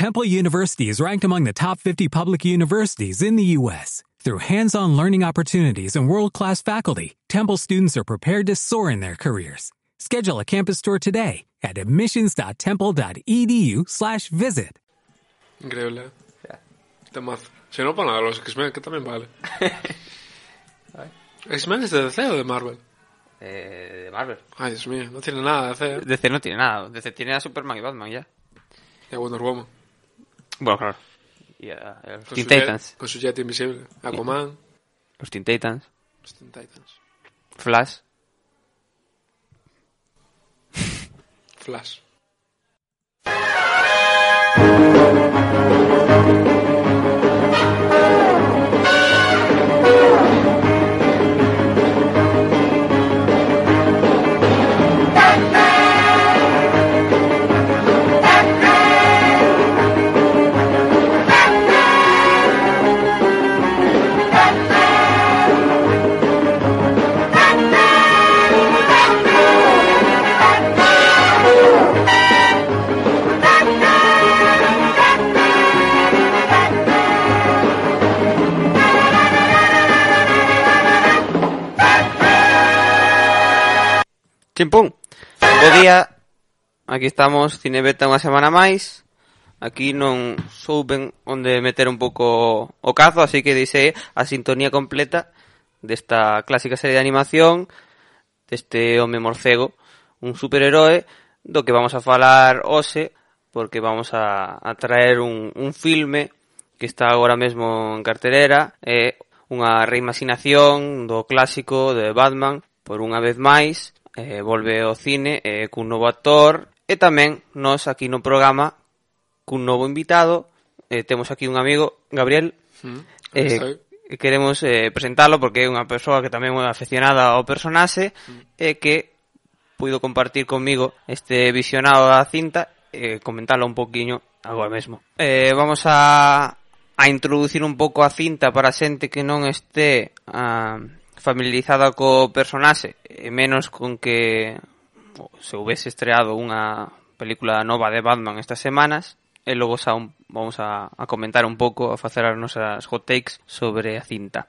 Temple University is ranked among the top 50 public universities in the U.S. Through hands-on learning opportunities and world-class faculty, Temple students are prepared to soar in their careers. Schedule a campus tour today at admissions.temple.edu/visit. Increíble. ¿eh? Temazo. Si no, para los X-Men, que también vale. ¿X-Men es de DC o de Marvel? Eh, de Marvel. Ay, Dios mío, no tiene nada de DC. ¿eh? DC no tiene nada. DC tiene a Superman y Batman ya. Y a Wonder Woman. Bueno, claro. Y a, a los Teen su jet- Titans. con su jet invisible. Aquaman. Los Teen Titans. Los Teen Titans. Flash. Flash. Chimpún. Bo día. Aquí estamos, Cinebeta unha semana máis. Aquí non souben onde meter un pouco o cazo, así que dixe a sintonía completa desta clásica serie de animación deste home morcego, un superheroe do que vamos a falar hoxe porque vamos a, a traer un, un filme que está agora mesmo en carterera é unha reimaginación do clásico de Batman por unha vez máis eh, volve ao cine eh, cun novo actor e tamén nós aquí no programa cun novo invitado eh, temos aquí un amigo, Gabriel. Mm, eh, queremos eh, presentalo porque é unha persoa que tamén é aficionada ao personaxe mm. e eh, que puido compartir comigo este visionado da cinta e eh, comentalo un poquinho agora mesmo. Eh, vamos a, a introducir un pouco a cinta para a xente que non este a, familiarizada co personaxe e menos con que se houvese estreado unha película nova de Batman estas semanas e logo xa un, vamos a, a comentar un pouco a facer as nosas hot takes sobre a cinta.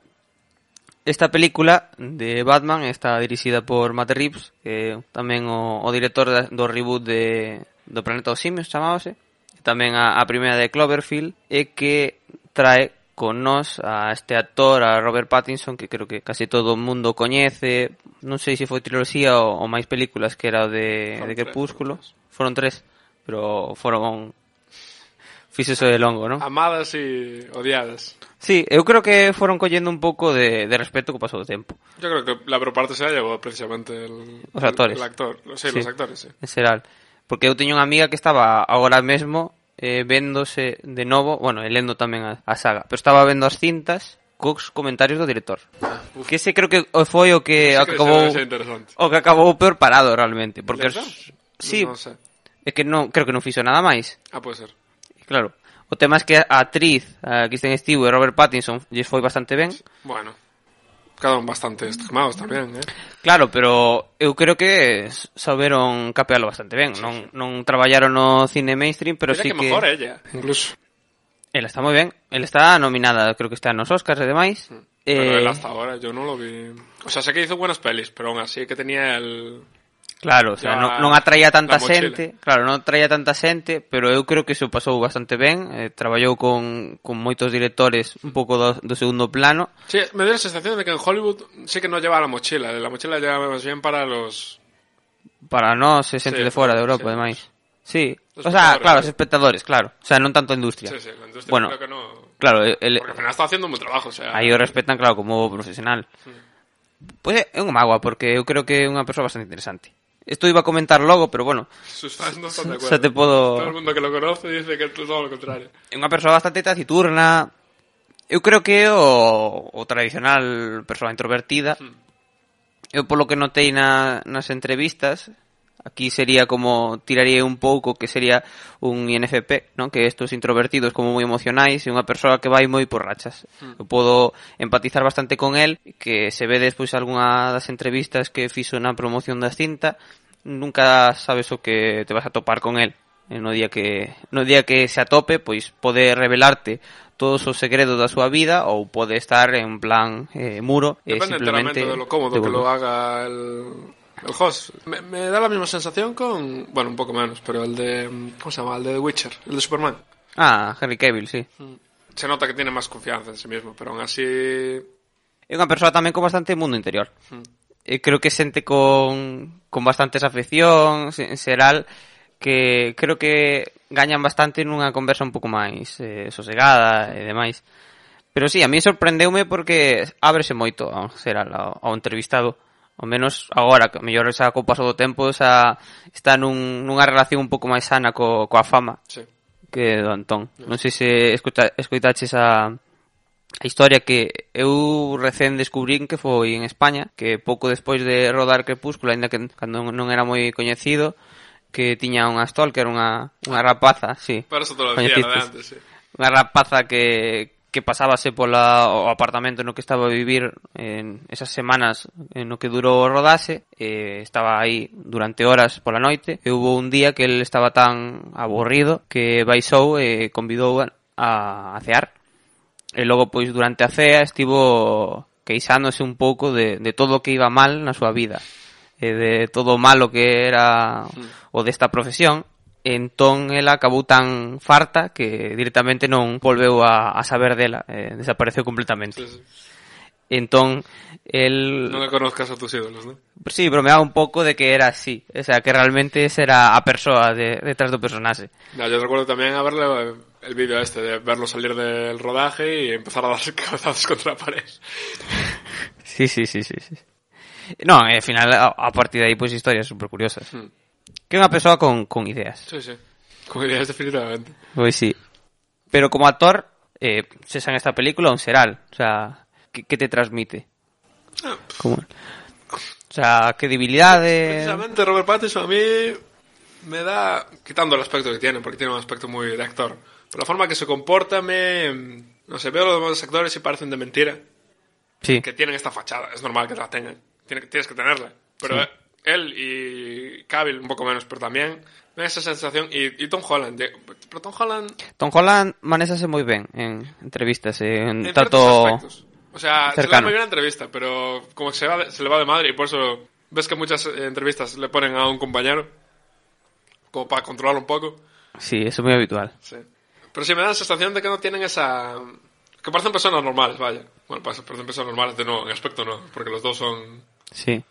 Esta película de Batman está dirixida por Matt Reeves, que tamén o, o director da, do reboot de, do Planeta dos Simios, chamábase, tamén a, a primeira de Cloverfield, e que trae con nós a este actor, a Robert Pattinson, que creo que case todo o mundo coñece. Non sei se foi triloxía ou, ou máis películas que era de, foron de Crepúsculo. Tres. Foron tres, pero foron fixeso de longo, non? Amadas e odiadas. Sí, eu creo que foron collendo un pouco de, de respeto co paso do tempo. Yo creo que la peor parte será llevou precisamente el, os actores. El, el actor, sí, sí, los actores, sí. En xeral. Porque eu teño unha amiga que estaba agora mesmo eh, véndose de novo, bueno, e lendo tamén a, a saga, pero estaba vendo as cintas cos comentarios do director. Ah, uf. Que ese creo que foi o que ese acabou o que acabou peor parado realmente, porque os, sí, no, no sé. é que non creo que non fixo nada máis. Ah, pode ser. Claro. O tema é que a actriz, a Kristen Stewart e Robert Pattinson lles foi bastante ben. Bueno quedaron bastante extremados tamén, eh? Claro, pero eu creo que saberon capealo bastante ben. Non, non traballaron no cine mainstream, pero Mira sí que... que mejor ella, incluso. Él está moi ben. Él está nominada, creo que está nos Oscars e demais. Pero eh... él hasta ahora, yo non lo vi... O sea, sé que hizo buenas pelis, pero aún así que tenía el... Claro, o sea, Ya non, non atraía tanta la xente, claro, non atraía tanta xente, pero eu creo que se pasou bastante ben, eh, traballou con, con moitos directores un pouco do, do segundo plano, Sí, me dio la sensación de que en Hollywood sí que no lleva la mochila. La mochila lleva más bien para los. para nós e xente Sí, de fora de sí, Europa sí. Sí, Los o sea, claro, sí. os espectadores, claro, o sea, non tanto a industria. Sí, sí, la industria Bueno, creo que no. Claro, el, Porque al final está haciendo un buen trabajo, o sea. aí o respetan, claro, como profesional. Pois é unha mágoa, porque eu creo que é unha persoa bastante interesante. Esto iba a comentar logo, pero bueno. Sus fans no están de acuerdo. Se te puedo... Todo el mundo que lo conoce dice que es todo lo contrario. É unha persoa bastante taciturna. Eu creo que é o, o tradicional persoa introvertida. Hmm. Eu polo que notei na, nas entrevistas, Aquí sería como tiraría un pouco que sería un INFP, non? Que estos introvertidos como moi emocionais e unha persoa que vai moi por rachas. Hmm. Eu podo empatizar bastante con el, que se ve despois algunha das entrevistas que fixo na promoción da cinta, nunca sabes o que te vas a topar con el. No día que no día que se atope, pois pode revelarte todos os segredos da súa vida ou pode estar en plan eh, muro e eh, simplemente de lo cómodo que lo haga el El host. Me, me, da la misma sensación con. Bueno, un poco menos, pero el de. ¿Cómo se llama? El de The Witcher, el de Superman. Ah, Henry Cavill, sí. Mm. Se nota que tiene más confianza en sí mismo, pero aún así. É unha persoa tamén con bastante mundo interior. Hmm. E creo que xente con, con bastantes afeccións, en xeral, que creo que gañan bastante nunha conversa un pouco máis eh, sosegada e demais. Pero sí, a mí sorprendeume porque ábrese moito ao xeral, ao, ao entrevistado. Uh ao menos agora, que mellor xa co paso do tempo xa está nun, nunha relación un pouco máis sana co, coa fama sí. que do Antón. Sí. Non sei se escuta, escutaches a, a historia que eu recén descubrín que foi en España, que pouco despois de rodar Crepúsculo, aínda que cando non era moi coñecido, que tiña unha stalker, unha, unha rapaza, sí. Pero eso te lo decía, antes, sí. Unha rapaza que, que pasábase pola o apartamento no que estaba a vivir en esas semanas no que durou o rodase eh, estaba aí durante horas pola noite e hubo un día que el estaba tan aburrido que baixou e eh, convidou a, a cear. E logo pois durante a cea estivo queixándose un pouco de, de todo o que iba mal na súa vida e de todo o malo que era hmm. o desta profesión entón ela acabou tan farta que directamente non volveu a, a saber dela, eh, desapareceu completamente. Sí, sí. Entón, el... Non a conozcas a tus ídolos, non? Sí, bromeaba un pouco de que era así, o sea, que realmente esa era a persoa de, detrás do personaxe. Ya, yo recuerdo tamén haberle el vídeo este, de verlo salir del rodaje y empezar a darse cabezazos contra a pared. sí, sí, sí, sí, sí. No, al final, a, a partir de aí, pois, pues, historias super curiosas. Hmm. Que é unha persoa con, con ideas. Sí, sí. Como dirías definitivamente. Pois sí. Pero como actor, eh, sexa en esta película un seral. O sea, que, que te transmite? Como... O sea, que debilidade... Precisamente Robert Pattinson a mí me da, quitando el aspecto que tiene, porque tiene un aspecto muy de actor, pero la forma que se comporta me... No sé, veo a los demás actores y parecen de mentira, Sí, que tienen esta fachada, es normal que la tengan, Tiene- tienes que tenerla, pero él y Cavill un poco menos, pero también me da esa sensación, y, y Tom Holland, pero Tom Holland Tom Holland manéxase moi ben en entrevistas, eh, en en. O sea, se le da cercano. muy bien la entrevista, pero como que se, va de- se le va de madre y por eso ves que muchas eh, entrevistas le ponen a un compañero como para controlarlo un poco. Sí, eso é moi habitual. Sí. Pero sí me da la sensación de que no tienen esa... Que parecen personas normales, vaya. Bueno, pa- parecen personas normales de no, en aspecto no, porque los dos son... Sí.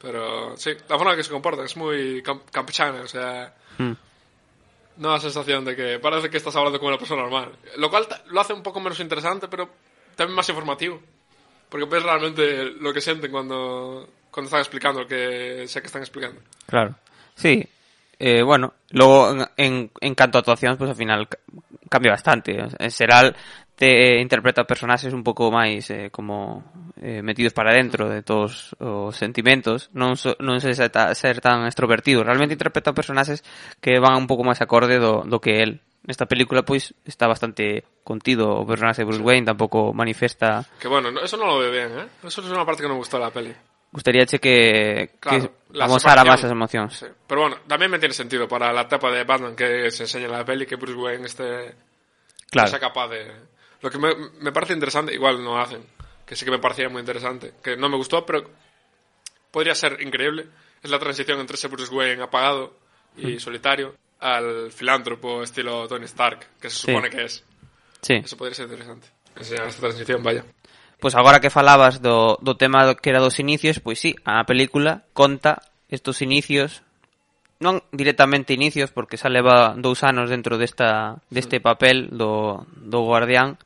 Pero sí, la forma en que se comportan es muy cam- campechana, o sea... Mm. No da sensación de que parece que estás hablando con una persona normal. Lo cual lo hace un poco menos interesante, pero también más informativo. Porque ves realmente lo que sienten cuando, cuando están explicando lo que sé que están explicando. Claro. Sí. Eh, bueno, luego en, en, en canto a actuacións, pues al final ca- cambia bastante. En Seral te interpreta personaxes un pouco máis eh, como eh, metidos para dentro de todos os sentimentos, non so, non se ser, ta- ser tan extrovertido. Realmente interpreta personaxes que van un pouco máis acorde do, do que él. Nesta película, pois, está bastante contido o personaxe de Bruce Wayne, tampouco manifesta... Que bueno, no- eso no lo ve bien, ¿eh? Eso es una parte que no me gustó de la peli. Gustaríache que, Claro, que amosara máis as emocións. Sí. Pero bueno, también me tiene sentido para la etapa de Batman que se enseña en la peli que Bruce Wayne esté Claro. sea capaz de... Lo que me, me parece interesante, igual no hacen, que sí que me parecía muy interesante, que no me gustó, pero podría ser increíble, es la transición entre ese Bruce Wayne apagado y mm. solitario al filántropo estilo Tony Stark, que se supone sí. que es. Sí. Eso podría ser interesante. Enseñar esta transición, vaya. Pois agora que falabas do, do tema que era dos inicios, pois sí, a película conta estos inicios non directamente inicios porque xa leva dous anos dentro desta deste papel do, do guardián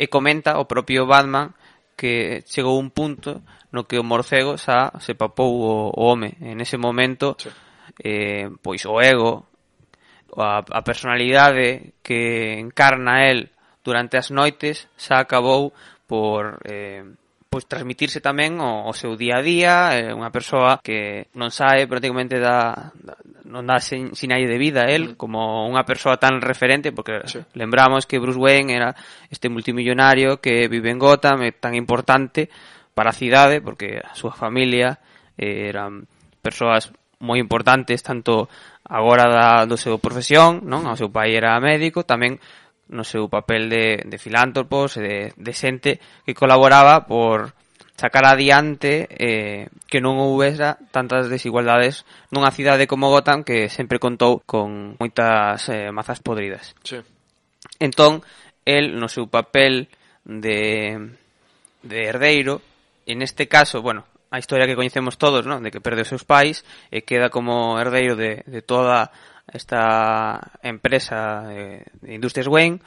E comenta o propio Batman que chegou un punto no que o morcego xa se papou o, o home. En ese momento, sí. eh, pois o ego, a, a personalidade que encarna el durante as noites xa acabou por eh, pois transmitirse tamén o, o seu día a día, é unha persoa que non sae prácticamente da, da non dá sin, sinai de vida el mm. como unha persoa tan referente porque sí. lembramos que Bruce Wayne era este multimillonario que vive en Gotham, é tan importante para a cidade porque a súa familia eh, eran persoas moi importantes tanto agora da, do seu profesión, non? O seu pai era médico, tamén no seu papel de, de filántropos e de, de xente que colaboraba por sacar adiante eh, que non houbera tantas desigualdades nunha cidade como Gotham que sempre contou con moitas eh, mazas podridas. Sí. Entón, el no seu papel de, de herdeiro, en este caso, bueno, a historia que coñecemos todos, ¿no? de que perde os seus pais e queda como herdeiro de, de toda esta empresa de Industrias Wayne,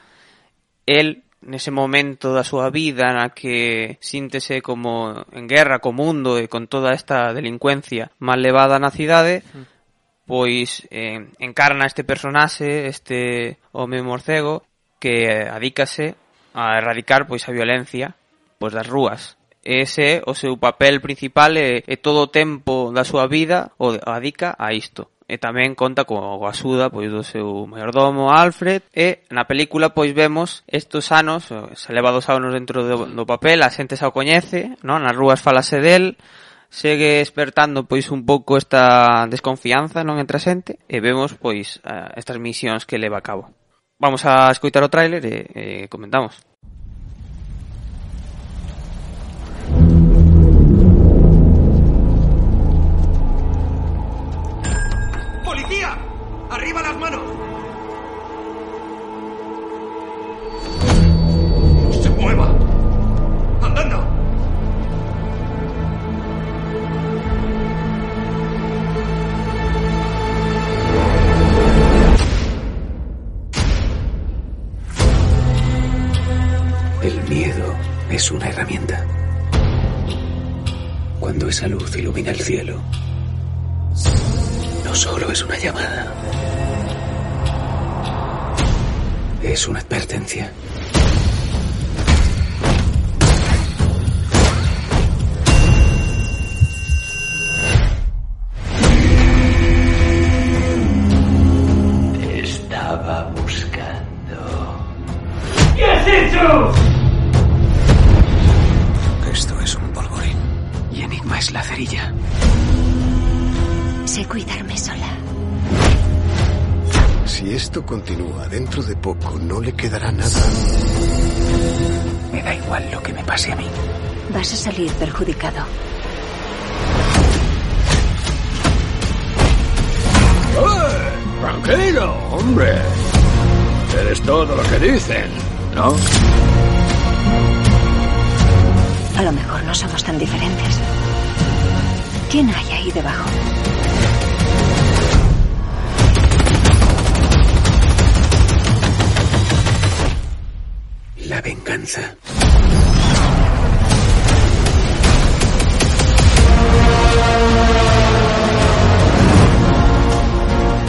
el nese momento da súa vida na que síntese como en guerra co mundo e con toda esta delincuencia mal levada na cidade, mm. pois eh, encarna este personaxe, este home morcego, que adícase a erradicar pois a violencia pois das rúas. Ese o seu papel principal e, e todo o tempo da súa vida o adica a isto e tamén conta co, axuda pois do seu maiordomo Alfred e na película pois vemos estos anos, eh, se leva dos anos dentro do, do papel, a xente xa o coñece, non? Nas rúas falase del, segue despertando pois un pouco esta desconfianza non entre a xente e vemos pois eh, estas misións que leva a cabo. Vamos a escoitar o tráiler e, e comentamos. Esa luz ilumina el cielo, no solo es una llamada. Es una advertencia. Poco no le quedará nada. Me da igual lo que me pase a mí. Vas a salir perjudicado. Tranquilo, hombre. Eres todo lo que dicen, ¿no? A lo mejor no somos tan diferentes. ¿Quién hay ahí debajo? Venganza.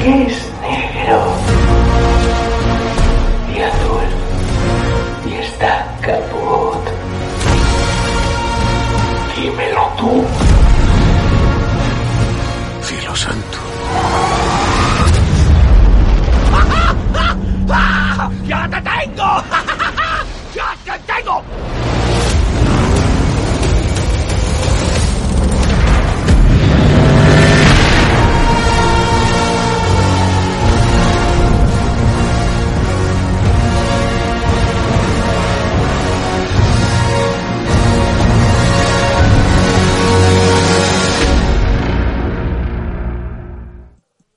Es negro.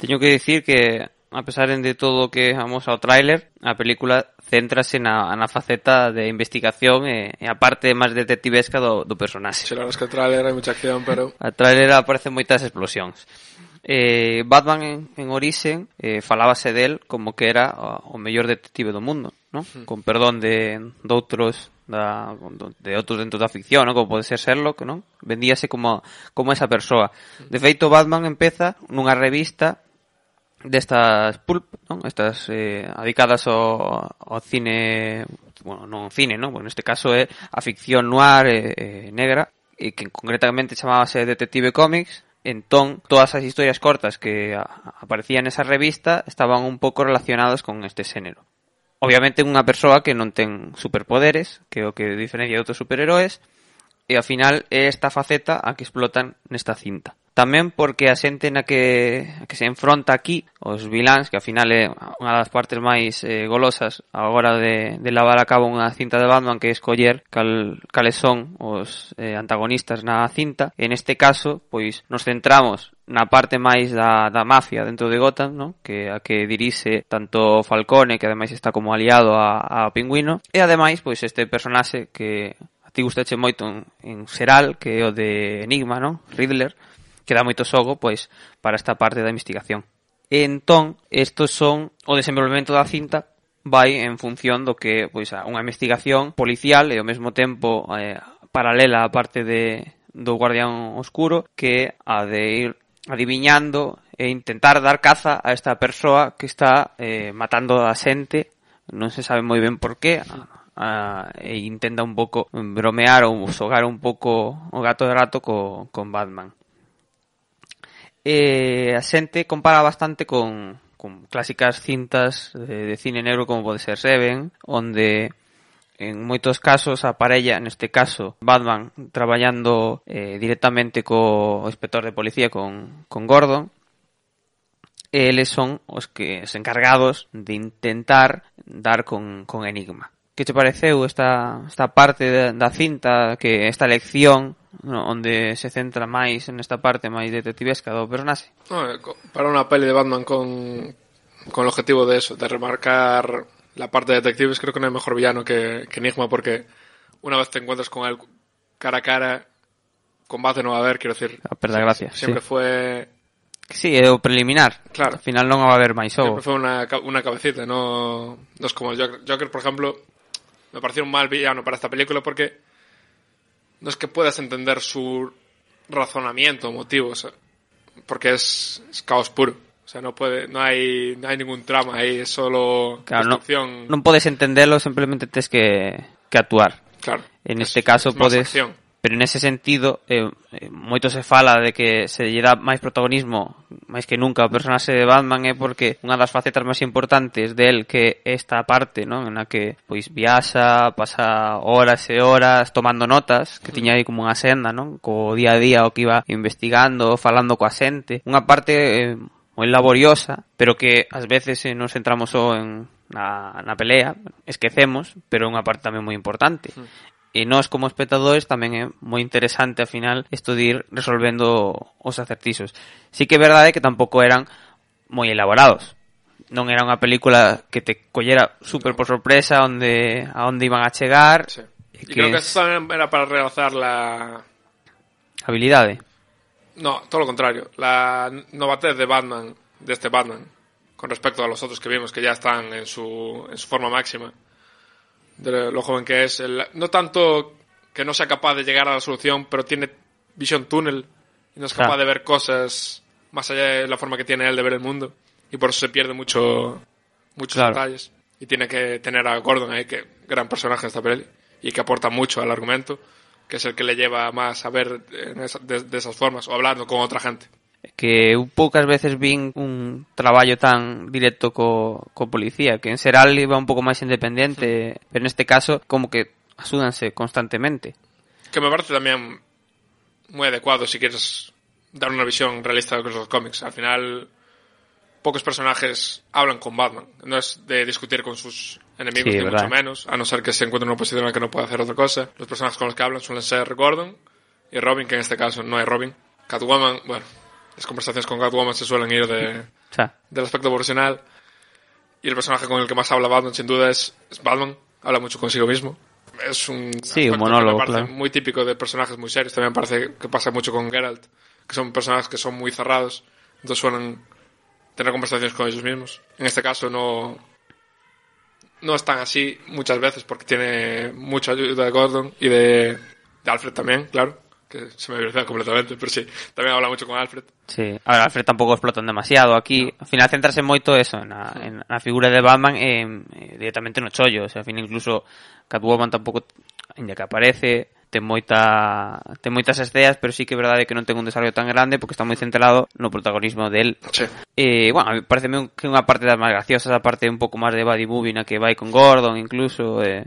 teño que dicir que a pesar de todo o que vamos ao tráiler, a película céntrase na, na faceta de investigación eh, e, e a parte máis detectivesca do, do personaxe. Se es que o tráiler hai moita acción, pero... A tráiler aparecen moitas explosións. Eh, Batman en, en Orixen eh, falábase del como que era o, o mellor detective do mundo, ¿no? Mm. con perdón de, de outros da, de outros dentro da ficción, ¿no? como pode ser Sherlock, non? Vendíase como, como esa persoa. De feito, Batman empeza nunha revista destas pulp, non? Estas eh, adicadas ao, ao cine, bueno, non cine, non? Bueno, neste caso é a ficción noir e, eh, negra, e que concretamente chamábase Detective Comics, entón todas as historias cortas que aparecían nesa revista estaban un pouco relacionadas con este xénero. Obviamente unha persoa que non ten superpoderes, que é o que diferencia de outros superheróis, e ao final é esta faceta a que explotan nesta cinta tamén porque a xente na que, a que se enfronta aquí, os viláns, que ao final é unha das partes máis eh, golosas a hora de, de lavar a cabo unha cinta de Batman que é escoller cal, cales son os eh, antagonistas na cinta. En este caso, pois nos centramos na parte máis da, da mafia dentro de Gotham, non? que a que dirixe tanto Falcone, que ademais está como aliado a, a Pingüino, e ademais pois este personaxe que a ti gustache moito en, en Seral, que é o de Enigma, non? Riddler, que dá moito xogo pois para esta parte da investigación. E entón, estos son o desenvolvemento da cinta vai en función do que pois a unha investigación policial e ao mesmo tempo eh, paralela á parte de do guardián oscuro que a de ir adiviñando e intentar dar caza a esta persoa que está eh, matando a xente non se sabe moi ben por qué a, e intenta un pouco bromear ou xogar un pouco o gato de rato co, con Batman eh, a xente compara bastante con, con clásicas cintas de, de cine negro como pode ser Seven, onde en moitos casos a parella, neste caso Batman, traballando eh, directamente co inspector de policía con, con Gordon, eles son os que os encargados de intentar dar con, con Enigma. Que te pareceu esta, esta parte da, cinta que esta lección no, onde se centra máis en esta parte máis detectivesca do personaxe. No, eh, para unha peli de Batman con, con el objetivo de eso, de remarcar la parte de detectives, creo que no hay mejor villano que, que Enigma, porque una vez te encuentras con él cara a cara, combate no va a haber, quiero decir. A perda gracia. Siempre sí. fue... Sí, é o preliminar. Claro. Al final non va a haber máis xogo. Siempre fue una, una cabecita, no, no es como Joker. Joker, por ejemplo, me pareció un mal villano para esta película porque no es que puedas entender su razonamiento, motivos, porque es, es caos puro. O sea, no puede, no hay, no hay ningún trama ahí, es solo claro, destrucción. No, podes entenderlo, simplemente tens que, que actuar. Claro. En este caso es más podes acción. pero nese sentido eh, eh, moito se fala de que se lle dá máis protagonismo máis que nunca ao personaxe de Batman é porque unha das facetas máis importantes del que esta parte non na que pois viaxa pasa horas e horas tomando notas que tiña aí como unha senda non co día a día o que iba investigando falando coa xente unha parte eh, moi laboriosa pero que ás veces eh, nos centramos só en na, na pelea, esquecemos, pero é unha parte tamén moi importante. Mm. E nós como espectadores tamén é moi interesante ao final isto de ir resolvendo os acertixos. Sí que é verdade que tampouco eran moi elaborados. Non era unha película que te collera super por sorpresa onde a onde iban a chegar. Sí. Y creo que esto también era para realzar la... Habilidade. No, todo lo contrario. La novatez de Batman, de este Batman, con respecto a los otros que vimos que ya están en su, en su forma máxima de lo joven que es. El, no tanto que no sea capaz de llegar a la solución, pero tiene visión túnel y no es capaz Claro. de ver cosas más allá de la forma que tiene él de ver el mundo. Y por eso se pierde mucho, muchos Claro. detalles. Y tiene que tener a Gordon ahí, que gran personaje esta peli, y que aporta mucho al argumento, que es el que le lleva más a ver en esa- de, de esas formas, o hablando con otra gente. Que eu poucas veces vin un traballo tan directo co, co policía, que en Seral iba un pouco máis independente, pero neste caso como que asúdanse constantemente. Que me parece también muy adecuado si quieres dar una visión realista de los cómics. Al final, pocos personajes hablan con Batman. No es de discutir con sus enemigos, Sí, ni mucho menos, a no ser que se encuentre en una posición en la que no puede hacer otra cosa. Los personajes con los que hablan suelen ser Gordon y Robin, que en este caso no hay Robin. Catwoman, bueno, las conversaciones con Catwoman se suelen ir de, sea, del aspecto profesional. Y el personaje con el que más habla Batman, sin duda, es, es Batman. Habla mucho consigo mismo. Es un, Sí, un monólogo, claro. muy típico de personajes muy serios. También parece que pasa mucho con Geralt, que son personajes que son muy cerrados, entonces suelen tener conversaciones con ellos mismos. En este caso no no es tan así muchas veces porque tiene mucha ayuda de Gordon y de, de Alfred también, claro, que se me olvidó completamente, pero sí, también habla mucho con Alfred. Sí, a ver, Alfred tampouco explotan demasiado aquí, no. final centrase moito eso, na, en na figura de Batman e eh, directamente no chollo, o sea, al final incluso Catwoman tampouco, en que aparece, ten moita ten moitas ideas, pero sí que é verdade que non ten un desarrollo tan grande porque está moi centrado no protagonismo del. Sí. Eh, bueno, pareceme que unha parte das máis graciosas, a parte un pouco máis de body movie na que vai con Gordon incluso, eh.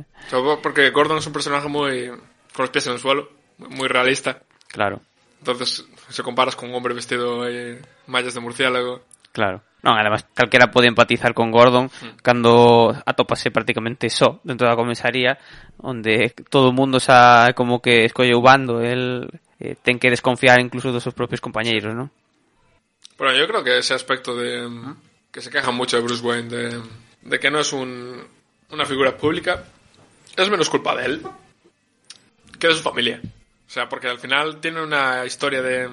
Porque Gordon é un personaje moi con os pies en el suelo. Muy realista. claro. Entonces, se comparas con un hombre vestido en mallas de murciélago. Claro. Non, además, calquera pode empatizar con Gordon cando atopase prácticamente só dentro da comisaría onde todo o mundo xa como que escolle o bando el eh, ten que desconfiar incluso dos seus propios compañeiros, non? Bueno, yo creo que ese aspecto de que se quejan mucho de Bruce Wayne de, de que no es un, una figura pública es menos culpa de él que de su familia. O sea, porque al final tiene una historia de,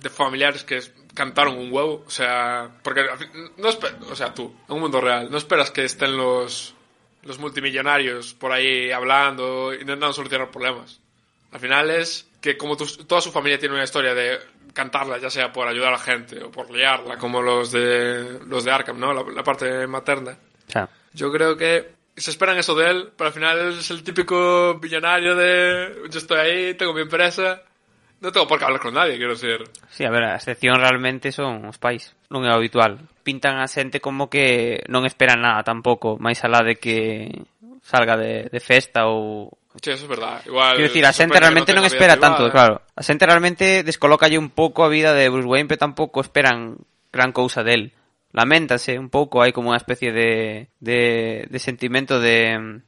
de familiares que cantaron un huevo. O sea, porque no o sea, tú, en un mundo real, no esperas que estén los, los multimillonarios por ahí hablando, intentando solucionar problemas. Al final es que como tu- toda su familia tiene una historia de cantarla, ya sea por ayudar a la gente o por liarla, como los de los de Arkham, ¿no? La, la parte materna. Yo creo que se esperan eso de él, pero al final es el típico millonario de yo estoy ahí, tengo mi empresa, No tengo por qué hablar con nadie, quiero ser. Sí, a ver, a excepción realmente son os pais, non é habitual. Pintan a xente como que non esperan nada tampouco, máis alá de que salga de, de festa ou, Sí, eso es verdad. Igual, Quiero decir, a xente realmente non, non espera privada, tanto, eh. claro. A xente realmente descolócalle un pouco a vida de Bruce Wayne, pero tampouco esperan gran cousa del. Laméntase un pouco, hai como unha especie de, de, de sentimento de...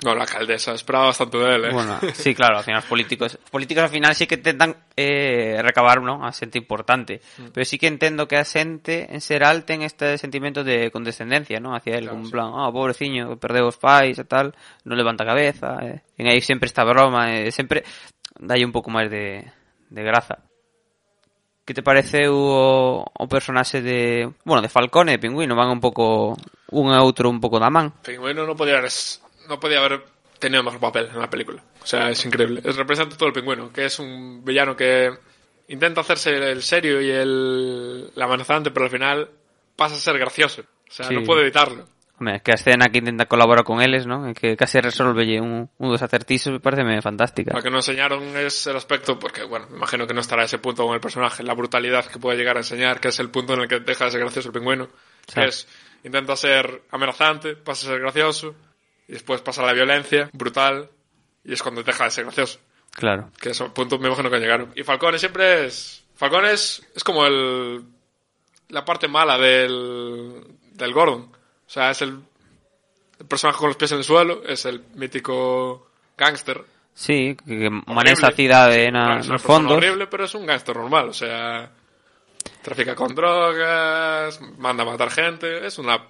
No, la alcaldesa esperaba bastante de él, ¿eh? Bueno, sí, claro, al final os políticos, os políticos al final sí que intentan eh, recabar, ¿no? a xente importante, pero sí que entendo que a xente en xeral ten este sentimento de condescendencia, ¿no? Hacia él, Claro, como en sí. plan, ah, pobreciño, perdeu os pais e tal, non levanta cabeza, eh. en aí sempre esta broma, eh, sempre dalle un pouco máis de, de graza. Que te parece o, o personaxe de, bueno, de Falcone de Pingüino, van un pouco un e outro un pouco da man. Pingüino no podía haber, no podía haber tenido mejor papel en la película. O sea, es increíble. Es, representa todo el pingüino, que es un villano que intenta hacerse el serio y el, el amenazante, pero al final pasa a ser gracioso. O sea, Sí. no puede evitarlo. Home, que a escena que intenta colaborar con eles, non? E que case resolvelle un, un dos me parece fantástica. Lo que nos enseñaron es el aspecto, porque bueno, me imagino que no estará ese punto con el personaje, la brutalidad que puede llegar a enseñar, que es el punto en el que deja de ser gracioso el pingüino, Sí. que es, intenta ser amenazante, pasa a ser gracioso, y después pasa a la violencia, brutal, y es cuando deja de ser gracioso. Claro. Que es un punto me imagino que llegaron. Y Falcone siempre es... Falcone es, es como el... La parte mala del... Del Gordon. O sea, es el... El personaje con los pies en el suelo, es el mítico gángster. Sí, que, Horrible. maneja a cidade Sí, na, claro, es una nos persona fondos. horrible, pero es un gángster normal, o sea, trafica con drogas, manda a matar gente, es una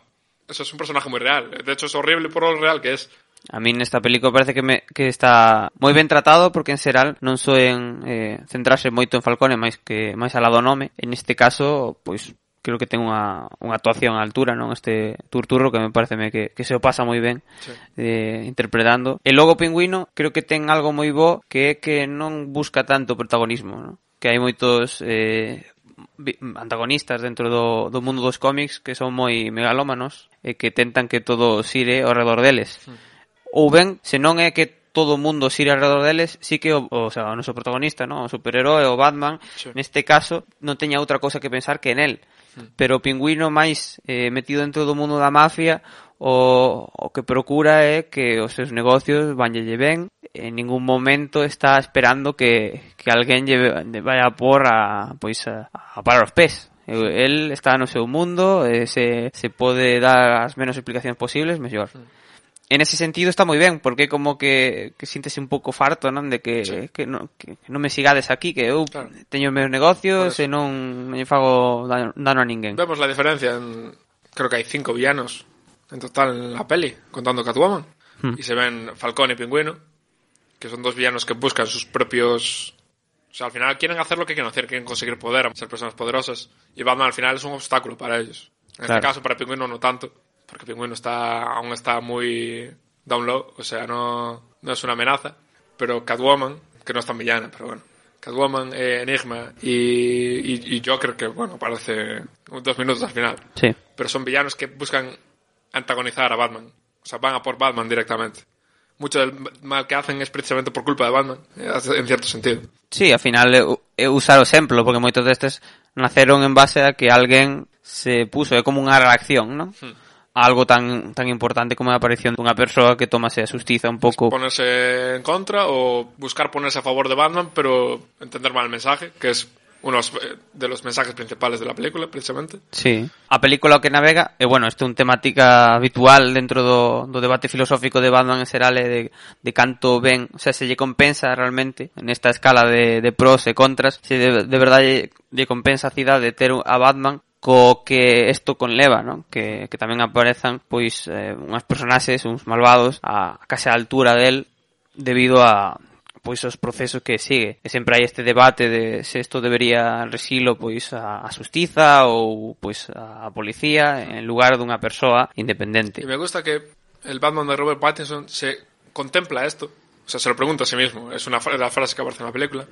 eso es un personaje muy real. De hecho es horrible por lo real que es. A mí nesta película parece que, me, que está moi ben tratado porque en xeral non soen eh, centrarse moito en Falcone máis que máis alá do nome. En este caso, pois creo que ten unha, unha actuación á altura non este Turturro que me pareceme que, que se o pasa moi ben sí. eh, interpretando e logo Pingüino creo que ten algo moi bo que é que non busca tanto protagonismo non? que hai moitos eh, antagonistas dentro do, do mundo dos cómics que son moi megalómanos e que tentan que todo xire ao redor deles sí. ou ben, se non é que todo o mundo xira alrededor deles, sí que o, o, sea, o noso protagonista, ¿no? o superheroe, o Batman, sí. neste caso, non teña outra cosa que pensar que en él pero o pingüino máis eh, metido dentro do mundo da mafia o, o que procura é que os seus negocios vanlle ben. En ningún momento está esperando que, que alguén lle vaya a por a, pois a, a parar os pés. El está no seu mundo eh, se, se pode dar as menos explicacións posibles mellor. En ese sentido está moi ben, porque como que, que síntese un pouco farto, non? De que, Sí. que, non, que, que non me sigades aquí, que eu Claro. teño os meus negocios e non, lle fago dano, dano a ninguén. Vemos la diferencia en creo que hay cinco villanos en total en la peli, contando Catwoman. Hmm. Y se ven Falcón y Pingüino, que son dos villanos que buscan sus propios o sea, al final quieren hacer lo que quieren hacer, quieren conseguir poder, ser personas poderosas. Y Batman al final es un obstáculo para ellos. En Claro. este caso, para Pingüino no tanto, porque Pingüino está, aún está muy down low, o sea, no, no es una amenaza. Pero Catwoman, que no es tan villana, pero bueno. Catwoman, eh, Enigma y, y, y Joker, que bueno, aparece dos minutos al final. Sí. Pero son villanos que buscan antagonizar a Batman. O sea, van a por Batman directamente. Mucho del mal que hacen es precisamente por culpa de Batman, eh, en cierto sentido. Sí, ao final é, é usar o exemplo, porque moitos destes naceron en base a que alguén se puso, é como unha reacción, non? Hmm. algo tan tan importante como a aparición dunha persoa que tomase a justiza un pouco ponerse en contra ou buscar ponerse a favor de Batman pero entender mal o mensaje que es uno eh, de los mensajes principales de la película, precisamente. Sí. A película que navega, e bueno, isto é un temática habitual dentro do, do debate filosófico de Batman e Serale eh, de, de canto ben, o sea, se lle compensa realmente nesta escala de, de pros e contras, se de, de verdade lle compensa a cidade ter a Batman co que isto conleva, non? Que, que tamén aparezan pois eh, unhas personaxes, malvados a case a altura del debido a pois os procesos que sigue. E sempre hai este debate de se isto debería resilo pois a, a justiza ou pois a policía en lugar dunha persoa independente. Y me gusta que el Batman de Robert Pattinson se contempla esto, o sea, se lo pregunta a sí mismo, es una la frase que aparece en la película,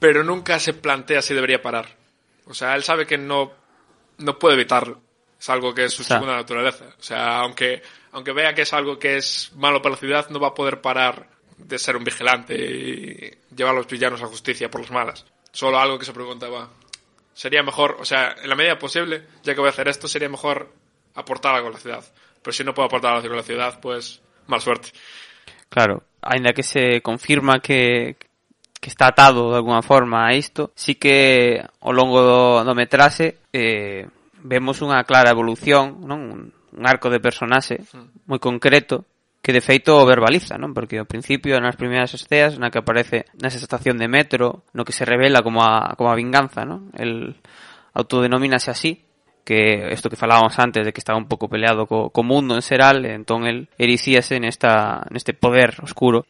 pero nunca se plantea si debería parar. O sea, él sabe que no, no puede evitarlo. Es algo que es su segunda naturaleza. O sea, aunque, aunque vea que es algo que es malo para la ciudad, no va a poder parar de ser un vigilante y llevar a los villanos a justicia por las malas. Solo algo que se preguntaba. Sería mejor, o sea, en la medida posible, ya que voy a hacer esto, sería mejor aportar algo a la ciudad. Pero si no puedo aportar algo a la ciudad, pues mal suerte. Claro, aínda que se confirma que, que está atado de alguna forma a isto, sí que ao longo do, do metraxe eh, vemos unha clara evolución, non? Un, un arco de personaxe hmm. moi concreto que de feito o verbaliza, non? Porque ao principio nas primeiras esceas na que aparece nesa estación de metro, no que se revela como a, como a vinganza, non? El autodenomínase así, que isto que falábamos antes de que estaba un pouco peleado co, co mundo en xeral, entón el erixíase nesta, neste poder oscuro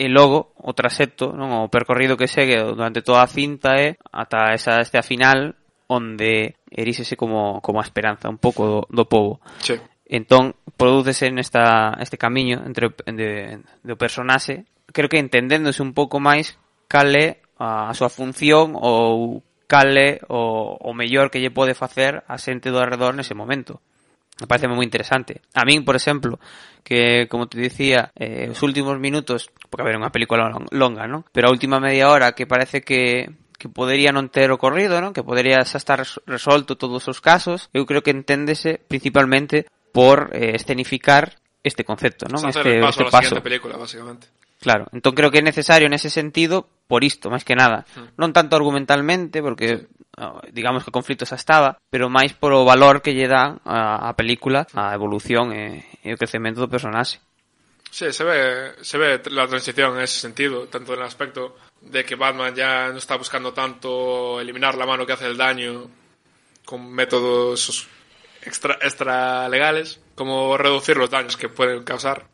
e logo o traxecto, non o percorrido que segue durante toda a cinta é ata esa este a final onde eríxese como, como a esperanza un pouco do, do povo. Sí. Entón, prodúcese nesta, este camiño entre de, do personaxe, creo que entendéndose un pouco máis cal é a, a súa función ou cal é o, o mellor que lle pode facer a xente do arredor nese momento. Me parece moi interesante. A min, por exemplo, que, como te dicía, eh, os últimos minutos, porque a ver, é unha película lon- longa, non? Pero a última media hora que parece que, que podería non ter ocorrido, non? Que podería xa estar res- resolto todos os casos, eu creo que enténdese principalmente por eh, escenificar este concepto, non? Este, paso este paso. película, básicamente. Claro, entón creo que é necesario nese sentido por isto, máis que nada. Non tanto argumentalmente, porque ah, digamos que o conflito xa estaba, pero máis por o valor que lle dá a, a película, a evolución e, e o crecemento do personaxe. Sí, se ve, se ve la transición en ese sentido, tanto en el aspecto de que Batman ya no está buscando tanto eliminar la mano que hace el daño con métodos extra, extra legales, como reducir los daños que pueden causar,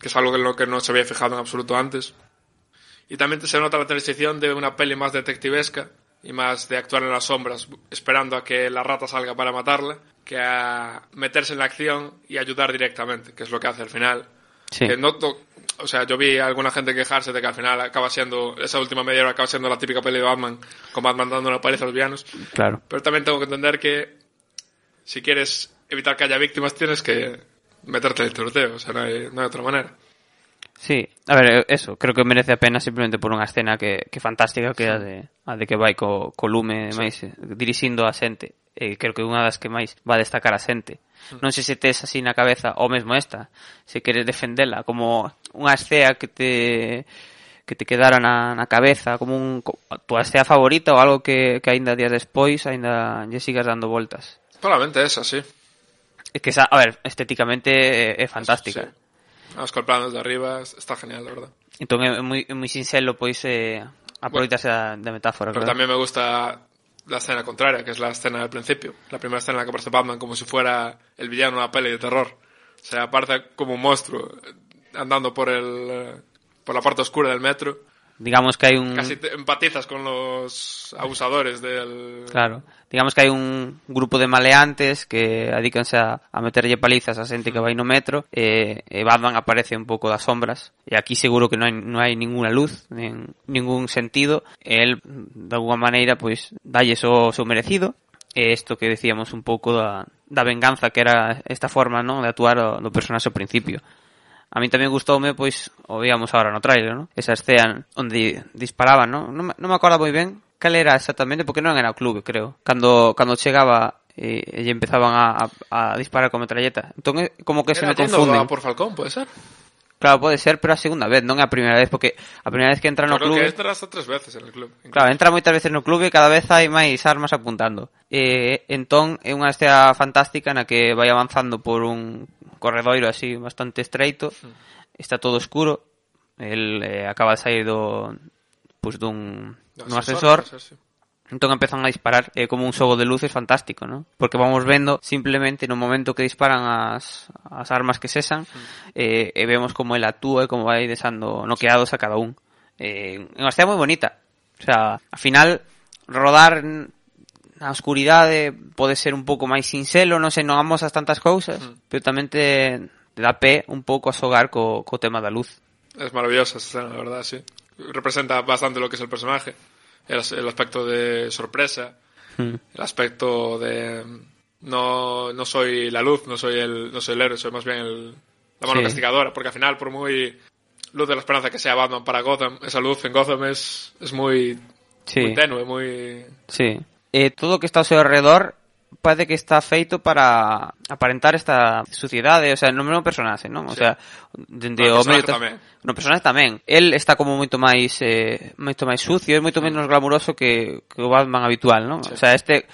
que es algo en lo que no se había fijado en absoluto antes. Y también se nota la transición de una peli más detectivesca y más de actuar en las sombras, esperando a que la rata salga para matarla, que a meterse en la acción y ayudar directamente, que es lo que hace al final. Sí. Que no to- o sea, yo vi a alguna gente quejarse de que al final acaba siendo, esa última media hora acaba siendo la típica peli de Batman, con Batman dando una paliza a los villanos. Claro. Pero también tengo que entender que si quieres evitar que haya víctimas tienes que meterte el tiroteo, o sea, no hay, no hay otra manera. Sí, a ver, eso, creo que merece a pena simplemente por unha escena que, que fantástica que é a de, a de que vai co, co lume sí. máis dirixindo a xente eh, creo que unha das que máis va a destacar a xente mm. non sei se tes así na cabeza ou mesmo esta, se queres defendela como unha escena que te que te quedara na, na cabeza como un, a tua escena favorita ou algo que, que aínda días despois aínda lle sigas dando voltas. Probablemente esa, sí. É que a ver, estéticamente é, é fantástica Sí. Vamos con el plano desde arriba, está genial, la verdad. Moi, é moi sinxelo pois eh, aproveitarse da, da metáfora. Pero claro. también me gusta la escena contraria, que es la escena del principio. La primera escena en la que aparece Batman como si fuera el villano de una peli de terror. O sea, aparece como un monstruo eh, andando por el eh, por la parte oscura del metro. digamos que hay un... Casi te empatizas con los abusadores del... Claro, digamos que hai un grupo de maleantes que adícanse a, a meterlle palizas a xente que vai no metro e, e Batman aparece un pouco das sombras e aquí seguro que non hai, non hai ninguna luz nin, ningún sentido. E el de alguma maneira pois dalle o seu merecido. E isto que decíamos un pouco da, da venganza que era esta forma non de actuar do, do personaxe ao principio. A mí tamén gustoume, pois, o víamos agora no trailer, non? Esa escena onde disparaban, non? Non, non me acordo moi ben cal era exactamente, porque non era o clube, creo. Cando, cando chegaba eh, e, e empezaban a, a, a disparar con metralleta. Entón, eh, como que era se me confunden. por Falcón, pode ser? Claro, pode ser, pero a segunda vez, non é a primeira vez, porque a primeira vez que entra no claro clube... Claro que entra hasta tres veces en el clube. Incluso. Claro, entra moitas veces no clube e cada vez hai máis armas apuntando. E, entón, é unha escena fantástica na que vai avanzando por un corredoiro así bastante estreito, está todo oscuro, el eh, acaba de sair do pues, dun, dun ascensor, entón empezan a disparar é como un xogo de luces fantástico, ¿no? Porque vamos vendo simplemente no momento que disparan as, as armas que cesan eh, e vemos como el actúa e como vai desando noqueados a cada un. Eh, unha escena moi bonita. O sea, ao final rodar na oscuridade pode ser un pouco máis sinxelo, non sei, non amosas tantas cousas, pero tamén te, te dá pé un pouco a xogar co, co tema da luz. Es maravillosa esa escena, la verdad, sí. Representa bastante lo que es el personaje. El, el aspecto de sorpresa, Mm. el aspecto de no, no soy la luz, no soy el, no soy el héroe, soy más bien el, la mano Sí. castigadora, porque al final, por muy luz de la esperanza que sea Batman para Gotham, esa luz en Gotham es, es muy, Sí. muy tenue, muy... Sí. eh, todo o que está ao seu alrededor parece que está feito para aparentar esta sociedade, eh, o sea, no mesmo un personaxe, non? O sí. sea, dende o medio tamén. No personaxe tamén. El está como moito máis eh, moito máis sucio, é moito menos glamuroso que, que o Batman habitual, non? Sí. O sea, este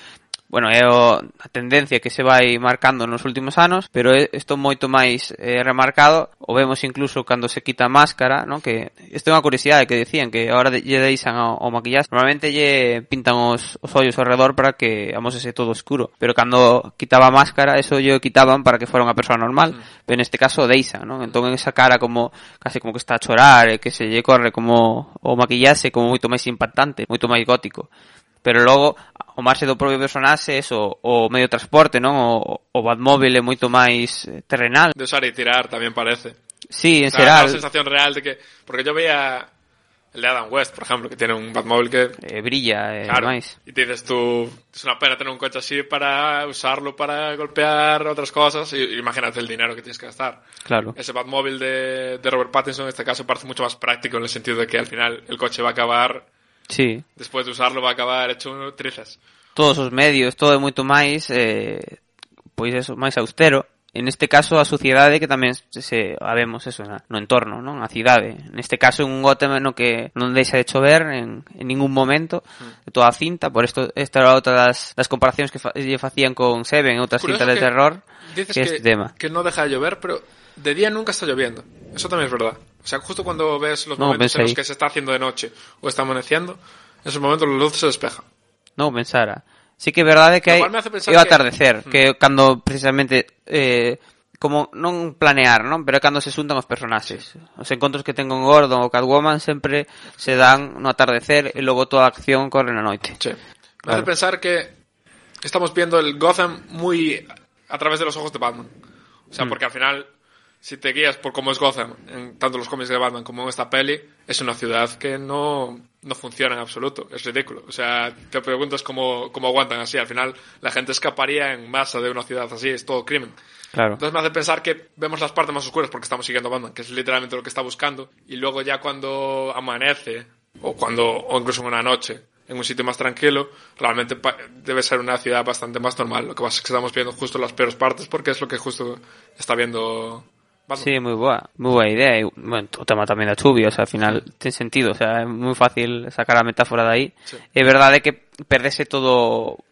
bueno, é o, a tendencia que se vai marcando nos últimos anos, pero isto moito máis eh, remarcado, o vemos incluso cando se quita a máscara, non? Que isto é unha curiosidade que decían que agora de, lle deixan ao, ao maquillaxe, normalmente lle pintan os, os ollos ao redor para que amosese todo escuro, pero cando quitaba a máscara, eso lle quitaban para que fora unha persoa normal, mm. pero neste caso deixan, non? Entón esa cara como case como que está a chorar, e que se lle corre como o maquillaxe como moito máis impactante, moito máis gótico. Pero logo o marxe do propio personaxe eso, o medio de transporte, non? O, o Batmóvil é moito máis eh, terrenal. De usar y tirar también parece. Sí, en O sea, da xeral la sensación real de que... Porque yo veía el de Adam West, por ejemplo, que tiene un Batmóvil que eh, brilla e Claro. máis. Y te dices tú, es una pena tener un coche así para usarlo para golpear otras cosas. Y imagínate el dinero que tienes que gastar. Claro. Ese Batmóvil de, de Robert Pattinson en este caso parece mucho más práctico en el sentido de que al final el coche va a acabar, Sí. después de usarlo, va a acabar hecho trizas. Todos os medios, todo é moito máis eh, pois eso, máis austero. En este caso a sociedade que tamén se a vemos eso na, no entorno, non? A cidade. Neste caso un Gotham no que non deixa de chover en, en ningún momento de toda a cinta, por isto esta era outra das, das comparacións que fa, lle facían con Seven outras Curioso cintas de terror Dices que que, este tema. que no deja de llover, pero de día nunca está lloviendo. Eso también es verdad. O sea, justo cuando ves los No, momentos en los que se está haciendo de noche o está amaneciendo, en esos momentos la luz se despeja. Non pensara. Sí que é verdade que é o que- atardecer, que cando precisamente eh, como non planear, non? Pero é cando se xuntan os personaxes. Os encontros que ten con Gordon ou Catwoman sempre se dan no atardecer e logo toda a acción corre na noite. Sí. Me Claro. hace pensar que estamos viendo el Gotham muy a través de los ojos de Batman. O sea, Mm. porque al final, si te guías por cómo es Gotham, en tanto los cómics de Batman como en esta peli, es una ciudad que no, no funciona en absoluto. Es ridículo. O sea, te preguntas cómo, cómo aguantan así. Al final, la gente escaparía en masa de una ciudad así. Es todo crimen. Claro. Entonces me hace pensar que vemos las partes más oscuras porque estamos siguiendo a Batman, que es literalmente lo que está buscando. Y luego ya cuando amanece, o cuando, o incluso en una noche, en un sitio más tranquilo, realmente debe ser una ciudad bastante más normal. Lo que pasa es que estamos viendo justo las peores partes porque es lo que justo está viendo Vamos. Sí, moi boa, moi boa idea e bueno, o tema tamén da chuvia, o sea, al final ten sentido, o sea, é moi fácil sacar a metáfora de aí. Sí. É verdade que perdese todo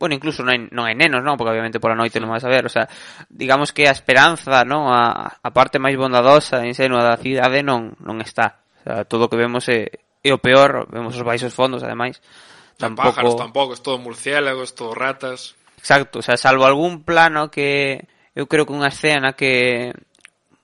bueno, incluso non hai, non hai nenos, non? Porque obviamente pola noite non vas a ver, o sea, digamos que a esperanza, non? A, a parte máis bondadosa e insenua da cidade non, non está. O sea, todo o que vemos é, é o peor, vemos os baixos fondos, ademais. Tampouco... Pájaros tampouco, é todo murciélagos, todo ratas. Exacto, o sea, salvo algún plano que eu creo que unha escena que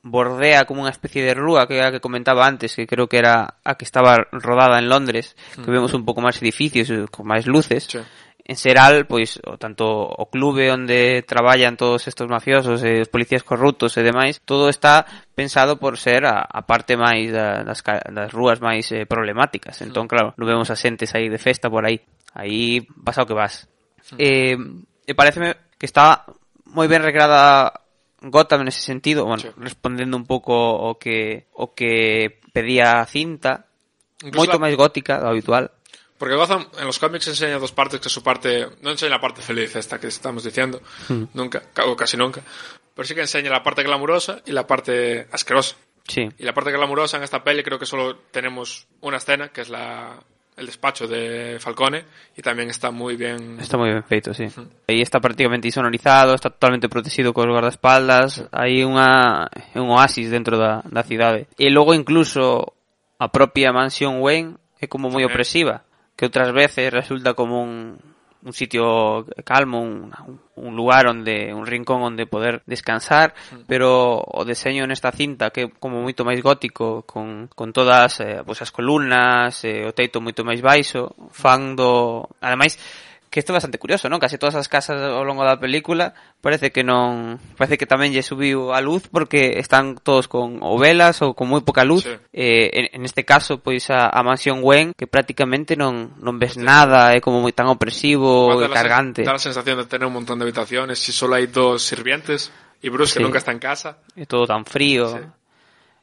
bordea como unha especie de rúa que, a que comentaba antes, que creo que era a que estaba rodada en Londres, mm. que vemos un pouco máis edificios, eh, con máis luces. Sí. En Seral, pois, o tanto o clube onde traballan todos estos mafiosos e os policías corruptos e demais, todo está pensado por ser a, a parte máis da, das, das rúas máis eh, problemáticas. Mm. Entón, mm. claro, non vemos a xentes aí de festa por aí. Aí pasa o que vas. Mm. Eh, e pareceme que está moi ben recreada Gotham nese sentido, bueno, Sí. respondendo un pouco o que o que pedía cinta, moito la- máis gótica do habitual. Porque Gotham en los cómics enseña dos partes, que su parte, no enseña la parte feliz esta que estamos diciendo, nunca, o casi nunca, pero sí que enseña la parte glamurosa y la parte asquerosa. Sí. Y la parte glamurosa en esta peli creo que solo tenemos una escena, que es la, el despacho de Falcone y también está muy bien. Está muy bien feito, sí. Uh -huh. Está prácticamente insonorizado, está totalmente protegido cos guardaespaldas, sí. hai unha un oasis dentro da, da cidade. E logo incluso a propia mansión Wayne é como moi sí. opresiva, que outras veces resulta como un un sitio calmo, un, un, lugar onde, un rincón onde poder descansar, mm. pero o deseño nesta cinta que é como moito máis gótico con, con todas eh, pois as columnas, eh, o teito moito máis baixo, fan do... Ademais, que isto é bastante curioso, non? Case todas as casas ao longo da película parece que non parece que tamén lle subiu a luz porque están todos con ou velas ou con moi poca luz. Sí. Eh, en, en este caso, pois a, a mansión Wayne que prácticamente non non ves nada, é como moi tan opresivo e cargante. Da la sensación de tener un montón de habitaciones y solo hay dos sirvientes y Bruce Sí. que nunca está en casa. É todo tan frío. Sí.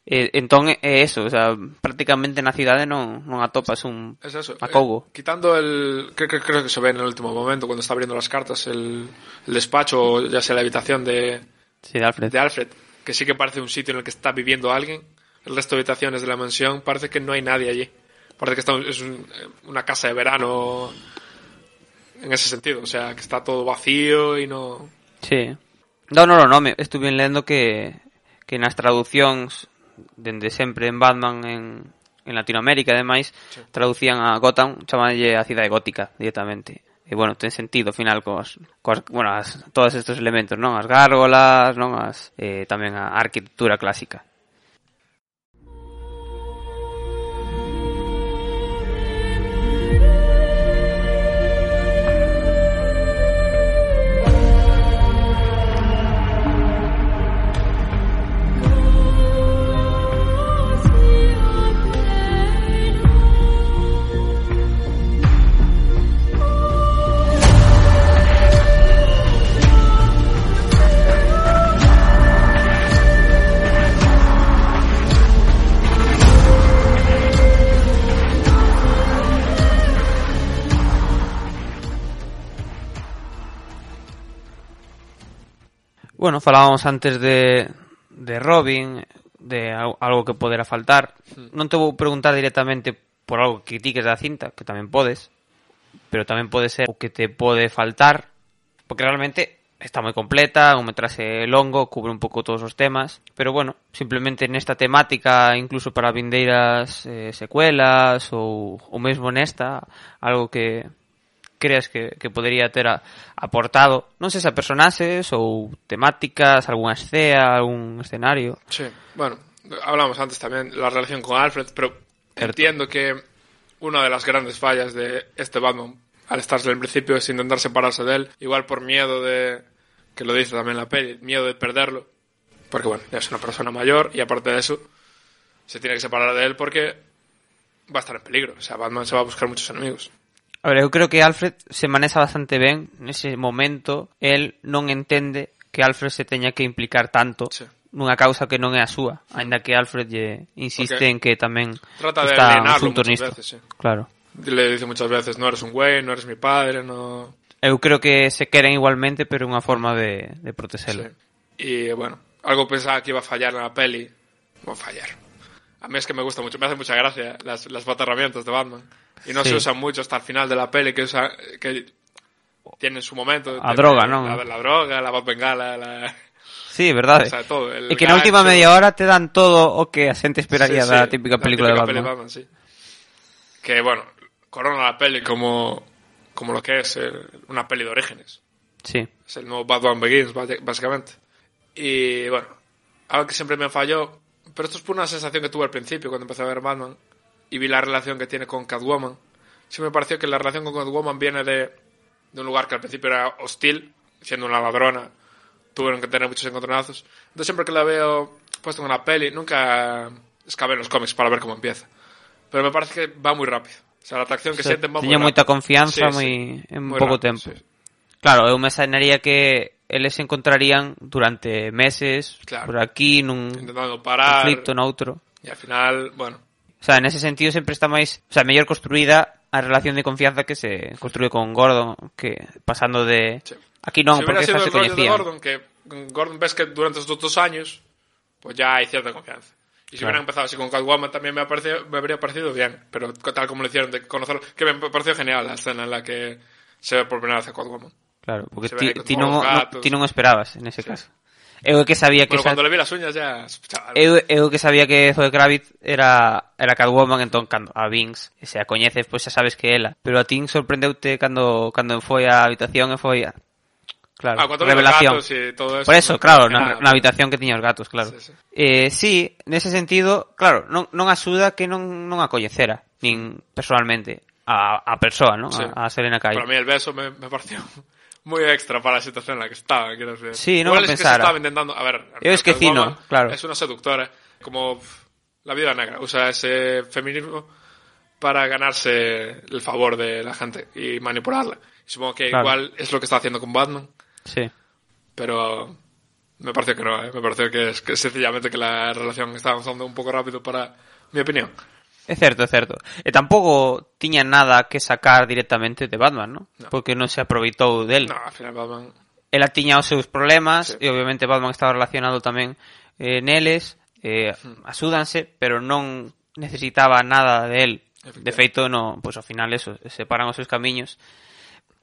Eh, entón é eso, o sea, prácticamente na cidade non, non atopas un Es eso. macogo. Eh, quitando el. Creo, creo- creo que se ve en el último momento cuando está abriendo las cartas el, el despacho o ya sea la habitación de, Sí, de Alfred. de Alfred, que sí que parece un sitio en el que está viviendo alguien. El resto de habitaciones de la mansión parece que no hay nadie allí. Parece que está, es un- una casa de verano en ese sentido. O sea, que está todo vacío y no. Sí. No, no, no, no, me estuve lendo que que nas traducións dende sempre en Batman en, en Latinoamérica, ademais, sí. traducían a Gotham, chamalle a cidade gótica directamente. E, bueno, ten sentido, ao final, cos, cos bueno, as, todos estes elementos, non? As gárgolas, non? As, eh, tamén a arquitectura clásica. Falábamos antes de, de Robin, de al- algo que poderá faltar. Non te vou preguntar directamente por algo que critiques da cinta, que tamén podes, pero tamén pode ser o que te pode faltar, porque realmente está moi completa, un metraxe longo, cubre un pouco todos os temas, pero bueno, simplemente nesta temática, incluso para vindeiras eh, secuelas ou, ou mesmo nesta, algo que creas que, que podería ter a, aportado, non sei se a personaxes ou temáticas, algunha escena, algún escenario. Sí, bueno, hablamos antes también la relación con Alfred, pero entiendo que una de las grandes fallas de este Batman, al estar desde el principio, es intentar separarse de él, igual por miedo de, que lo dice también la peli, miedo de perderlo, porque bueno, ya es una persona mayor y aparte de eso, se tiene que separar de él porque va a estar en peligro, o sea, Batman se va a buscar muchos enemigos. A ver, eu creo que Alfred se manexa bastante ben nese momento. El non entende que Alfred se teña que implicar tanto sí. nunha causa que non é a súa, aínda que Alfred lle insiste okay. en que tamén Trata está de alienarlo muchas veces, sí. Claro. Le dice muchas veces, no eres un güey, no eres mi padre, no... Eu creo que se queren igualmente, pero é unha forma de, de protexelo. Sí. E, bueno, algo pensaba que iba a fallar na peli, vou fallar. A mí es que me gusta mucho, me hace mucha gracia las, las patarramientas de Batman. Y no Sí. se usan mucho hasta el final de la peli, que, usa, que tienen su momento. A de- droga, ¿no? La, la droga, la Batbengala, la... Sí, verdade. O sea, todo, el e que na última gancho. media hora te dan todo o que a xente esperaría Sí, sí, típica la película típica de peli Batman. sí. Que bueno, corona la peli como, como lo que es una peli de orígenes. Sí. Es el nuevo Batman Begins, básicamente. Y bueno, algo que siempre me falló, pero esto es por una sensación que tuve al principio cuando empecé a ver Batman y vi la relación que tiene con Catwoman. Sí me pareció que la relación con Catwoman viene de, de un lugar que al principio era hostil, siendo una ladrona, tuvieron que tener muchos encontronazos. Entonces siempre que la veo puesto en una peli, nunca excavé en los cómics para ver cómo empieza. Pero me parece que va muy rápido. O sea, la atracción que O sea, sienten va muy rápido. moita confianza Sí, sí, moi en muy pouco rápido, tempo. sí. Claro, eu me sainaría que eles se encontrarían durante meses Claro. por aquí nun Intentando parar. conflicto noutro. Y al final, bueno, O sea, en ese sentido sempre está máis, o sea, mellor construída a relación de confianza que se construye con Gordon, que pasando de... Sí. Aquí non, si porque el se rollo de coñecían. Gordon, que Gordon ves que durante estos dos años, pues ya hay cierta confianza. Y si Claro. hubieran empezado así con Catwoman también me, ha parecido- me habría parecido bien, pero tal como lo hicieron de conocerlo, que me pareció genial la escena en la que se ve por primera vez a Catwoman. Claro, porque ti, ahí con ti todos non, los non- gatos. ti non o esperabas en ese caso. Eu que sabía que... Bueno, xa... le vi las uñas ya... Eu, eu que sabía que Zoe Kravitz era, era Catwoman, entón cando a Vinx se a coñeces, pois pues, xa sabes que ela. Pero a ti sorprendeute cando, cando foi á habitación e foi a... Claro, ah, revelación. Gatos e todo eso, Por eso, claro, ah, na, na habitación que tiña os gatos, claro. Sí, sí. Eh, sí, nese sentido, claro, non, non axuda que non, non a coñecera, nin personalmente, a, a persoa, non? Sí. A, a Selena Kyle. Para mí el beso me, me pareció muy extra para la situación en la que estaba, quiero decir. Sí, no Igual lo es que se estaba intentando... A ver, Yo es que Cino, claro. Es una seductora, como la vida negra. Usa ese feminismo para ganarse el favor de la gente y manipularla. Supongo que Claro. igual es lo que está haciendo con Batman, Sí. pero me pareció que no, ¿eh? me pareció que es que sencillamente que la relación está avanzando un poco rápido para mi opinión. É certo, é certo. E tampouco tiña nada que sacar directamente de Batman, ¿no? No. Porque non se aproveitou del. No, al final Batman... Ela tiña os seus problemas sí. e obviamente Batman estaba relacionado tamén eh, neles, eh, hmm. asúdanse, pero non necesitaba nada de él. De feito, no, pois ao final eso, separan os seus camiños.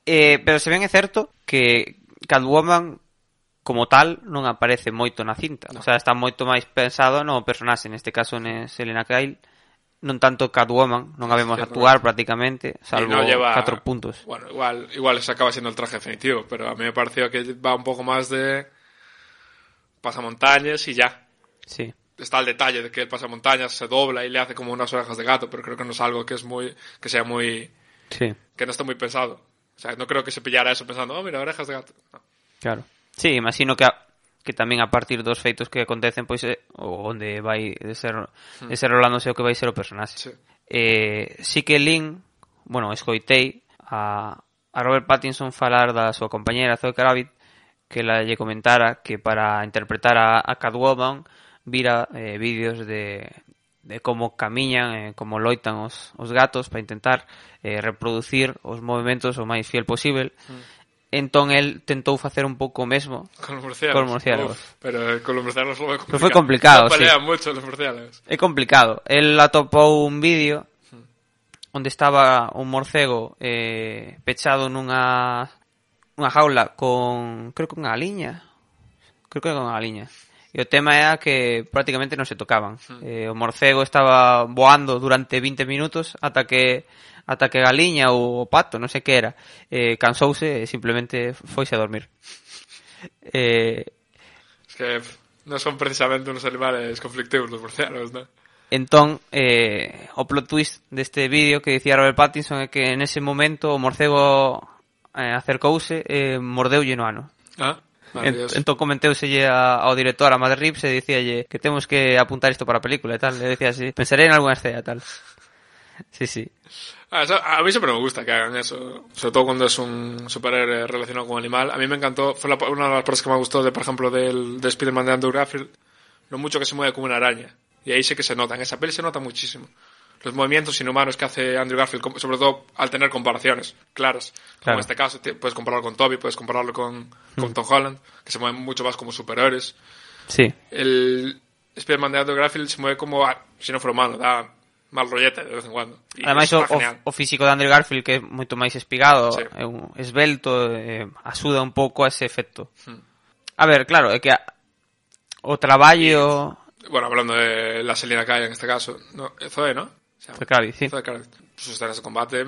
Eh, pero se ben é certo que Catwoman como tal non aparece moito na cinta. No. O sea, está moito máis pensado no personaxe, neste caso en Selena Kyle, non tanto Catwoman, non a vemos actuar prácticamente, salvo no lleva 4 puntos. Bueno, igual, igual se acaba siendo el traje definitivo, pero a mí me pareció que va un poco más de pasamontañas y ya. Sí. Está el detalle de que el pasamontañas se dobla y le hace como unas orejas de gato, pero creo que no es algo que es muy, que sea muy, Sí. que no está muy pensado. O sea, no creo que se pillara eso pensando, oh, mira, orejas de gato. No. Claro. Sí, imagino que a, que tamén a partir dos feitos que acontecen pois é, o onde vai de ser hmm. de ser Rolando o que vai ser o personaxe. Sí. Eh, sí que Lin, bueno, escoitei a, a Robert Pattinson falar da súa compañera Zoe Kravitz que la lle comentara que para interpretar a, a Catwoman vira eh, vídeos de, de como camiñan, eh, como loitan os, os gatos para intentar eh, reproducir os movimentos o máis fiel posible. Mm entón el tentou facer un pouco o mesmo con os murciélagos, con murciélagos. Uf, pero con os murciélagos foi complicado pero foi complicado. no, sí. moito os murciélagos. É complicado. El atopou un vídeo onde estaba un morcego eh, pechado nunha unha jaula con creo que unha liña creo que con unha liña E o tema era que prácticamente non se tocaban. Mm. Eh, o morcego estaba voando durante 20 minutos ata que ata que galiña ou o pato, non sei que era, eh, cansouse e simplemente foise a dormir. Eh, es que non son precisamente unos animales conflictivos los murcianos, non? Entón, eh, o plot twist deste vídeo que dicía Robert Pattinson é que en ese momento o morcego eh, acercouse e eh, mordeulle no ano. Ah. Maravilloso. entón comenteuselle a, ao director, a Matt Reeves, e dicíalle que temos que apuntar isto para a película e tal. Le decía así, pensaré en alguna escena e tal. Sí, sí. Ah, eso- a mí siempre me gusta que hagan eso, sobre todo cuando es un superhéroe relacionado con un animal. A mí me encantó, fue la- una de las partes que me gustó, de, por ejemplo, del, de Spider-Man de Andrew Garfield, lo mucho que se mueve como una araña. Y ahí sí que se nota, en esa peli se nota muchísimo. Los movimientos inhumanos que hace Andrew Garfield, sobre todo al tener comparaciones claras. Como en este caso, puedes compararlo con Toby, puedes compararlo con, con Tom Holland, que se mueven mucho más como superhéroes. Sí. El Spider-Man de Andrew Garfield se mueve como, ah, si no fuera humano, da mal rollete de vez en cuando. Y Ademais, o, o, físico de Andrew Garfield que é moito máis espigado, Sí. é un esbelto, eh, axuda un pouco a ese efecto. Hmm. A ver, claro, é que a, o traballo... Bueno, hablando de la Selina Kyle en este caso. No, Zoe, ¿no? Zakari, sí. Zakari. Sus escenas de combate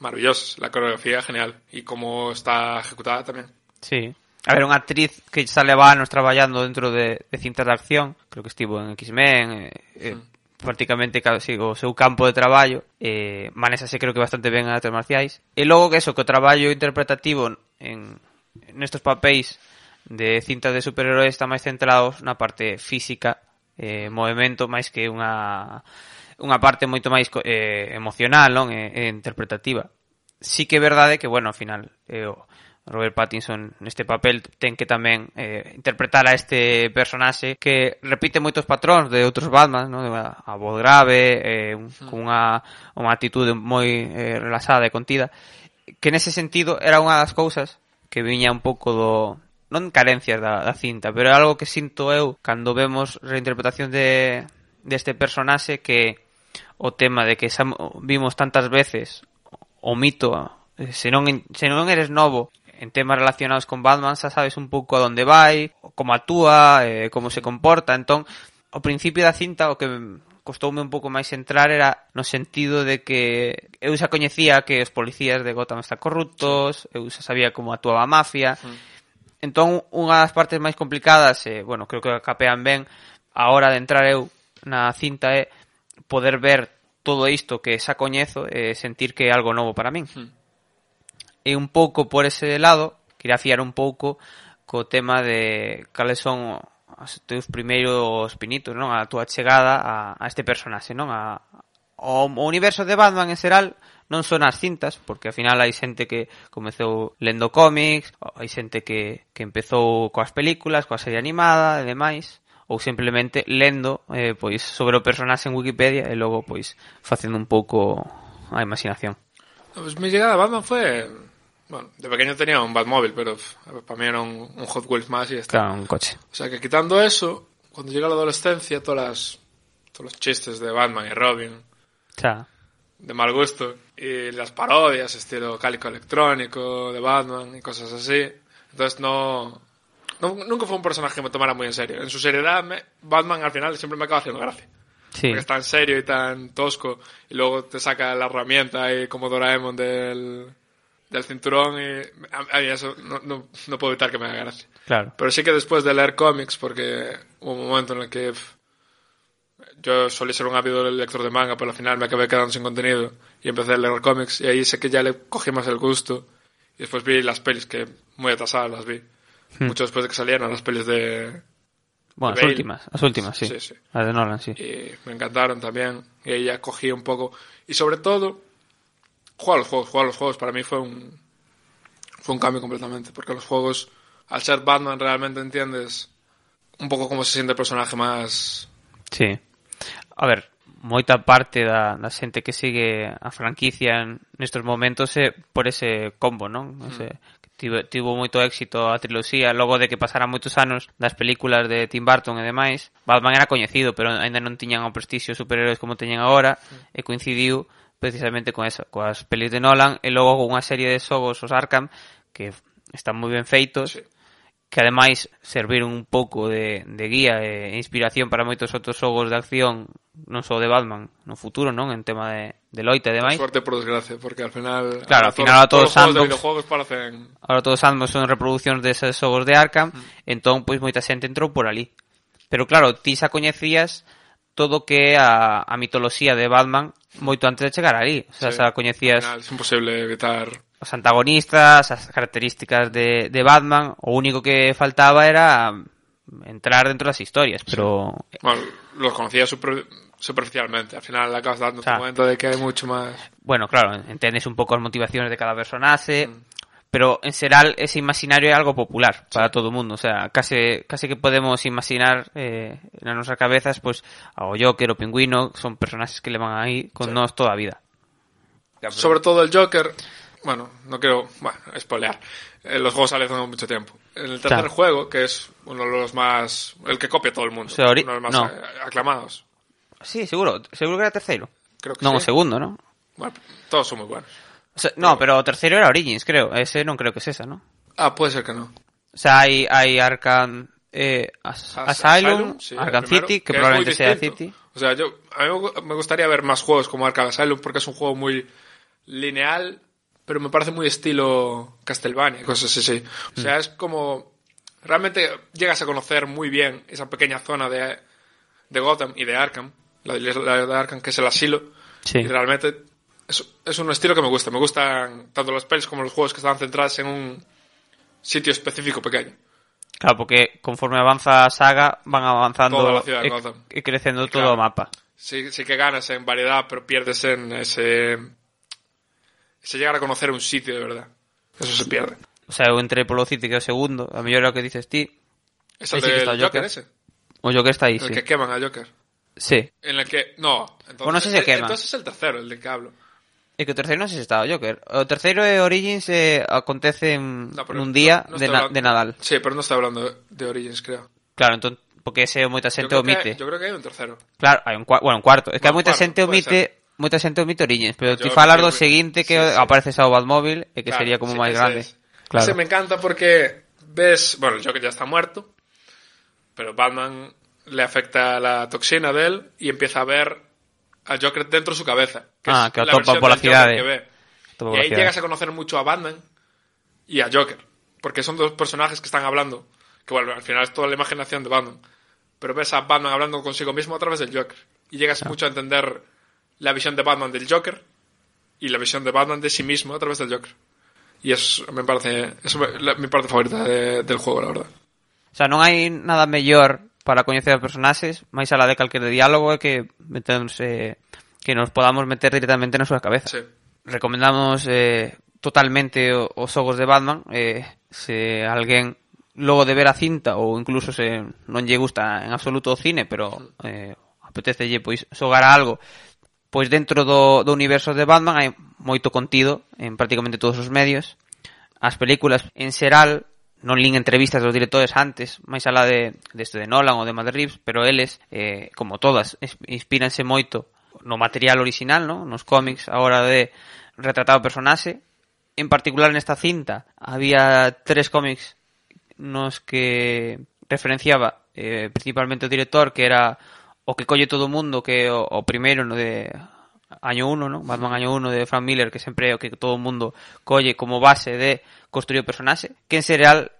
maravillosas, la coreografía genial y cómo está ejecutada también. Sí. A ver, una actriz que sale a nos traballando dentro de, de cintas de acción, creo que estivo en X-Men, eh, eh, mm. prácticamente casi o seu campo de traballo, eh, manésase creo que bastante ben en artes marciais. E logo que eso, que o traballo interpretativo en, en estos papéis de cintas de superheróis está máis centrados na parte física, eh, movimento, máis que unha unha parte moito máis eh, emocional, non? E, e interpretativa. Sí que é verdade que, bueno, ao final, eh, o Robert Pattinson neste papel ten que tamén eh, interpretar a este personaxe que repite moitos patróns de outros Batman, non? a voz grave, eh, un, hmm. unha unha actitude moi eh, relaxada e contida, que nese sentido era unha das cousas que viña un pouco do, non carencias da, da cinta, pero é algo que sinto eu cando vemos reinterpretación de deste de personaxe que o tema de que xa vimos tantas veces o mito eh, se non, se non eres novo en temas relacionados con Batman xa sabes un pouco a onde vai como actúa, eh, como se comporta entón, ao principio da cinta o que costoume un pouco máis entrar era no sentido de que eu xa coñecía que os policías de Gotham están corruptos, eu xa sabía como actuaba a mafia. Mm. Entón, unha das partes máis complicadas, eh, bueno, creo que capean ben a hora de entrar eu na cinta é eh, poder ver todo isto que xa coñezo e eh, sentir que é algo novo para min. Mm. E un pouco por ese lado, quería fiar un pouco co tema de cales son os teus primeiros pinitos, non? A túa chegada a, a este personaxe, non? A, o, o universo de Batman en xeral non son as cintas, porque ao final hai xente que comezou lendo cómics, hai xente que, que empezou coas películas, coa serie animada e demais, ou simplemente lendo eh, pois sobre o personaxe en Wikipedia e logo pois facendo un pouco a imaginación. Pois mi chegada a Batman foi Bueno, de pequeño tenía un Batmóvil, pero para mí era un, un, Hot Wheels más y está. Claro, un coche. O sea que quitando eso, cuando llega la adolescencia, todas las, todos los chistes de Batman y Robin. Claro. De mal gusto. Y las parodias, estilo cálico electrónico de Batman y cosas así. Entonces no, no, Nunca fue un personaje que me tomara muy en serio. En su seriedad, me, Batman al final siempre me acaba haciendo gracia. Sí. Porque es tan serio y tan tosco. Y luego te saca la herramienta y como Doraemon del del cinturón y a, mí eso no, no, no, puedo evitar que me haga gracia. Claro. Pero sí que después de leer cómics, porque hubo un momento en el que yo solía ser un ávido lector de manga, pero al final me acabé quedando sin contenido y empecé a leer cómics y ahí sé que ya le cogí más el gusto y después vi las pelis que muy atrasadas las vi. Hmm. Mucho después de que salieran las pelis de... Bueno, las últimas, las últimas, sí. sí, sí. Las de Nolan, sí. Y me encantaron también. Y ahí ya cogí un poco... Y sobre todo, jugar los juegos, jugar los juegos para mí fue un fue un cambio completamente, porque los juegos al ser Batman realmente entiendes un pouco como se siente o personaje máis Sí. A ver, moita parte da, da xente que sigue a franquicia nestes momentos é por ese combo, non? Mm. tivo, tivo moito éxito a triloxía logo de que pasaran moitos anos das películas de Tim Burton e demais Batman era coñecido pero aínda non tiñan o prestixio superhéroes como teñen agora e coincidiu precisamente con eso, coas pelis de Nolan e logo con unha serie de xogos os Arkham que están moi ben feitos sí. que ademais serviron un pouco de, de guía e inspiración para moitos outros xogos de acción non só de Batman no futuro non en tema de, de loita e demais. Por suerte por desgracia, porque al final Claro, al final a todos, todos sandbox, videojuegos parecen... Ahora todos sandbox son reproduccións deses xogos de Arkham, mm. entón pois moita xente entrou por ali. Pero claro, ti xa coñecías todo que é a, a mitoloxía de Batman moito antes de chegar ali. O sea, sí, xa coñecías... Final, es imposible evitar... Os antagonistas, as características de, de Batman, o único que faltaba era entrar dentro das historias, pero... Sí. Bueno, los conocía super, superficialmente, al final acabas dando o sea, cuenta de que hai mucho máis... Bueno, claro, entendes un pouco as motivaciones de cada personaje, mm pero en xeral ese imaginario é algo popular para todo o mundo, o sea, case, case que podemos imaginar eh, nas nosas cabezas pues, ao Joker, o Pingüino, son personaxes que le van aí con sí. nós toda a vida. Sobre todo el Joker, bueno, no quiero, bueno, spoilear, eh, los juegos salen hace mucho tiempo. En el tercer claro. juego, que es uno de los más, el que copia todo el mundo, o sea, uno de los más no. aclamados. Sí, seguro, seguro que era terceiro. Creo que no, sí. segundo, ¿no? Bueno, todos son muy buenos. O sea, no, pero o terceiro era Origins, creo. Ese non creo que es esa, ¿no? Ah, puede ser que no. O sea, hai, hai Arkham eh, As As Asylum, Asylum sí, Arkham primero, City, que, que probablemente sea City. O sea, yo, a mí me gustaría ver más juegos como Arkham Asylum porque es un juego muy lineal, pero me parece muy estilo Castlevania, cosas así. O sea, mm. es como... Realmente llegas a conocer muy bien esa pequeña zona de, de Gotham y de Arkham, la, la de Arkham que es el asilo, sí. y realmente es, es un estilo que me gusta. Me gustan tanto las pelis como los juegos que están centrados en un sitio específico pequeño. Claro, porque conforme avanza saga van avanzando ciudad y, creciendo Y todo claro. o mapa. Sí, sí que ganas en variedad, pero pierdes en ese... ese llegar a conocer un sitio de verdad. Eso se pierde. O sea, eu entrei polo City que o segundo, a mellor é o que dices ti. Es el está Joker, Joker. ese. O Joker está aí, El sí. que queman a Joker. Sí. En el que. No. Entonces, Bueno, no sé si eh, quema. Entonces es el tercero, el de que hablo. É que o terceiro non sei se está o Joker. O terceiro é Origins eh, acontece en, No, nun día no- no de, estoy na, hablando- de Nadal. Sí, pero no está hablando de Origins, creo. Claro, entón, porque ese creo, que omite. hay, yo creo que hay un tercero. Claro, hai un, cua bueno, un cuarto. É que Bueno, cuarto, xente puede omite moita xente omite Origins, pero Yo ti falas do creo que- sí, sí. aparece xa o Batmóvil e que Claro, sería como sí, ese grande. es. Claro. Ese me encanta porque ves, bueno, el Joker ya está muerto, pero Batman le afecta la toxina de él y empieza a ver al Joker dentro de su cabeza. Ah, es que la versión por la que ve. Topa Y ahí llegas a conocer mucho a Batman y a Joker, porque son dos personajes que están hablando, que bueno, al final es toda la imaginación de Batman, pero ves a Batman hablando consigo mismo a través del Joker y llegas mucho a entender la visión de Batman del Joker y la visión de Batman de sí mismo a través del Joker. Y eso me parece, eso me- la- mi parte favorita de- del juego, la verdad. O sea, non hai nada mellor para coñecer os personaxes, máis alá de calquer diálogo e que entón, metemos, eh, que nos podamos meter directamente nas súas cabezas. Sí. Recomendamos eh, totalmente os xogos de Batman, eh, se alguén logo de ver a cinta ou incluso se non lle gusta en absoluto o cine, pero eh, apetecelle pois xogar a algo, pois dentro do, do universo de Batman hai moito contido en prácticamente todos os medios. As películas en xeral non lin entrevistas dos directores antes, máis alá de, deste de Nolan ou de Matt Reeves, pero eles, eh, como todas, inspíranse moito no material original, no? nos cómics, a hora de retratar o personaxe. En particular nesta cinta había tres cómics nos que referenciaba eh, principalmente o director, que era o que colle todo o mundo, que o, o primeiro no de año 1, ¿no? Batman año 1 de Frank Miller, que sempre é o que todo o mundo colle como base de construir o personaxe, que en serial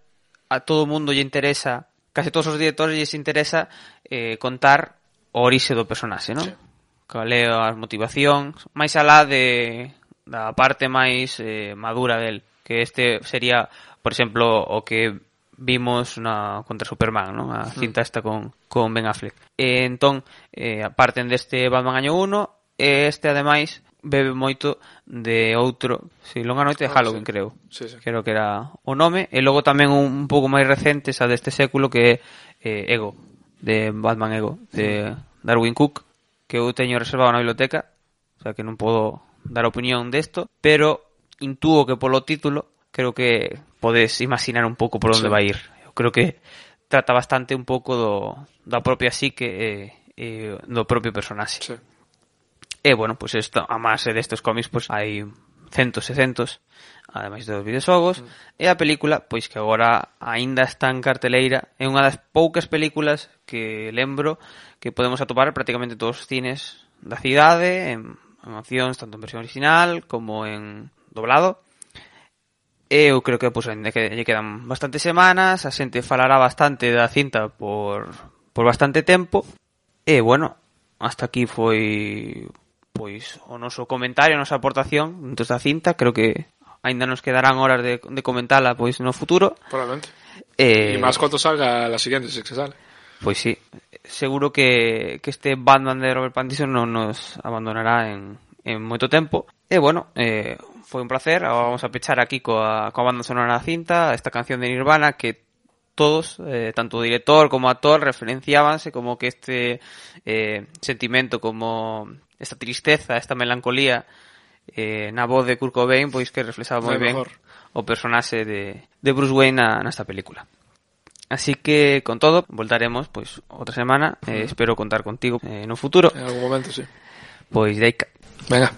a todo o mundo lle interesa, case todos os directores lles interesa eh, contar o orixe do personaxe, non? Sí. Cal é as motivacións, máis alá de da parte máis eh, madura del, que este sería, por exemplo, o que vimos na contra Superman, non? A mm. cinta esta con, con Ben Affleck. E entón, eh, aparten deste Batman año 1, e este ademais bebe moito de outro, si, Longa Noite de ah, Halloween, ah, sí. creo. Sí, sí. Creo que era o nome, e logo tamén un, un pouco máis recente, xa deste século, que é eh, Ego, de Batman Ego, de Darwin Cook, que eu teño reservado na biblioteca, o sea que non podo dar opinión desto, pero intúo que polo título creo que podes imaginar un pouco por onde sí. vai ir. Eu creo que trata bastante un pouco do, da propia psique e, e do propio personaxe. Sí. E, bueno, pois pues isto, a máis destes cómics, pois pues, hai centos e centos, ademais dos videoxogos, mm. e a película, pois que agora aínda está en carteleira, é unha das poucas películas que lembro que podemos atopar prácticamente todos os cines da cidade, en, en opcións tanto en versión original como en doblado. E eu creo que pois ainda que lle quedan bastantes semanas, a xente falará bastante da cinta por por bastante tempo. E bueno, hasta aquí foi pois o noso comentario, a nosa aportación dentro da cinta. Creo que aínda nos quedarán horas de, de comentala pois no futuro. Probablemente. Eh, Y más cuando salga la siguiente, si que sale. Pois sí, seguro que, que este Batman de Robert Pattinson non nos abandonará en, en moito tempo. E bueno, eh, foi un placer, agora vamos a pechar aquí coa, coa banda sonora da cinta, esta canción de Nirvana que todos, eh, tanto director como actor, referenciábanse como que este eh, sentimento, como esta tristeza, esta melancolía eh, na voz de Kurt Cobain pois que reflexaba moi ben o personaxe de, de Bruce Wayne na, nesta película. Así que, con todo, voltaremos pois outra semana. Eh, espero contar contigo eh, no futuro. En algún momento, sí. Pois, Deica. Venga.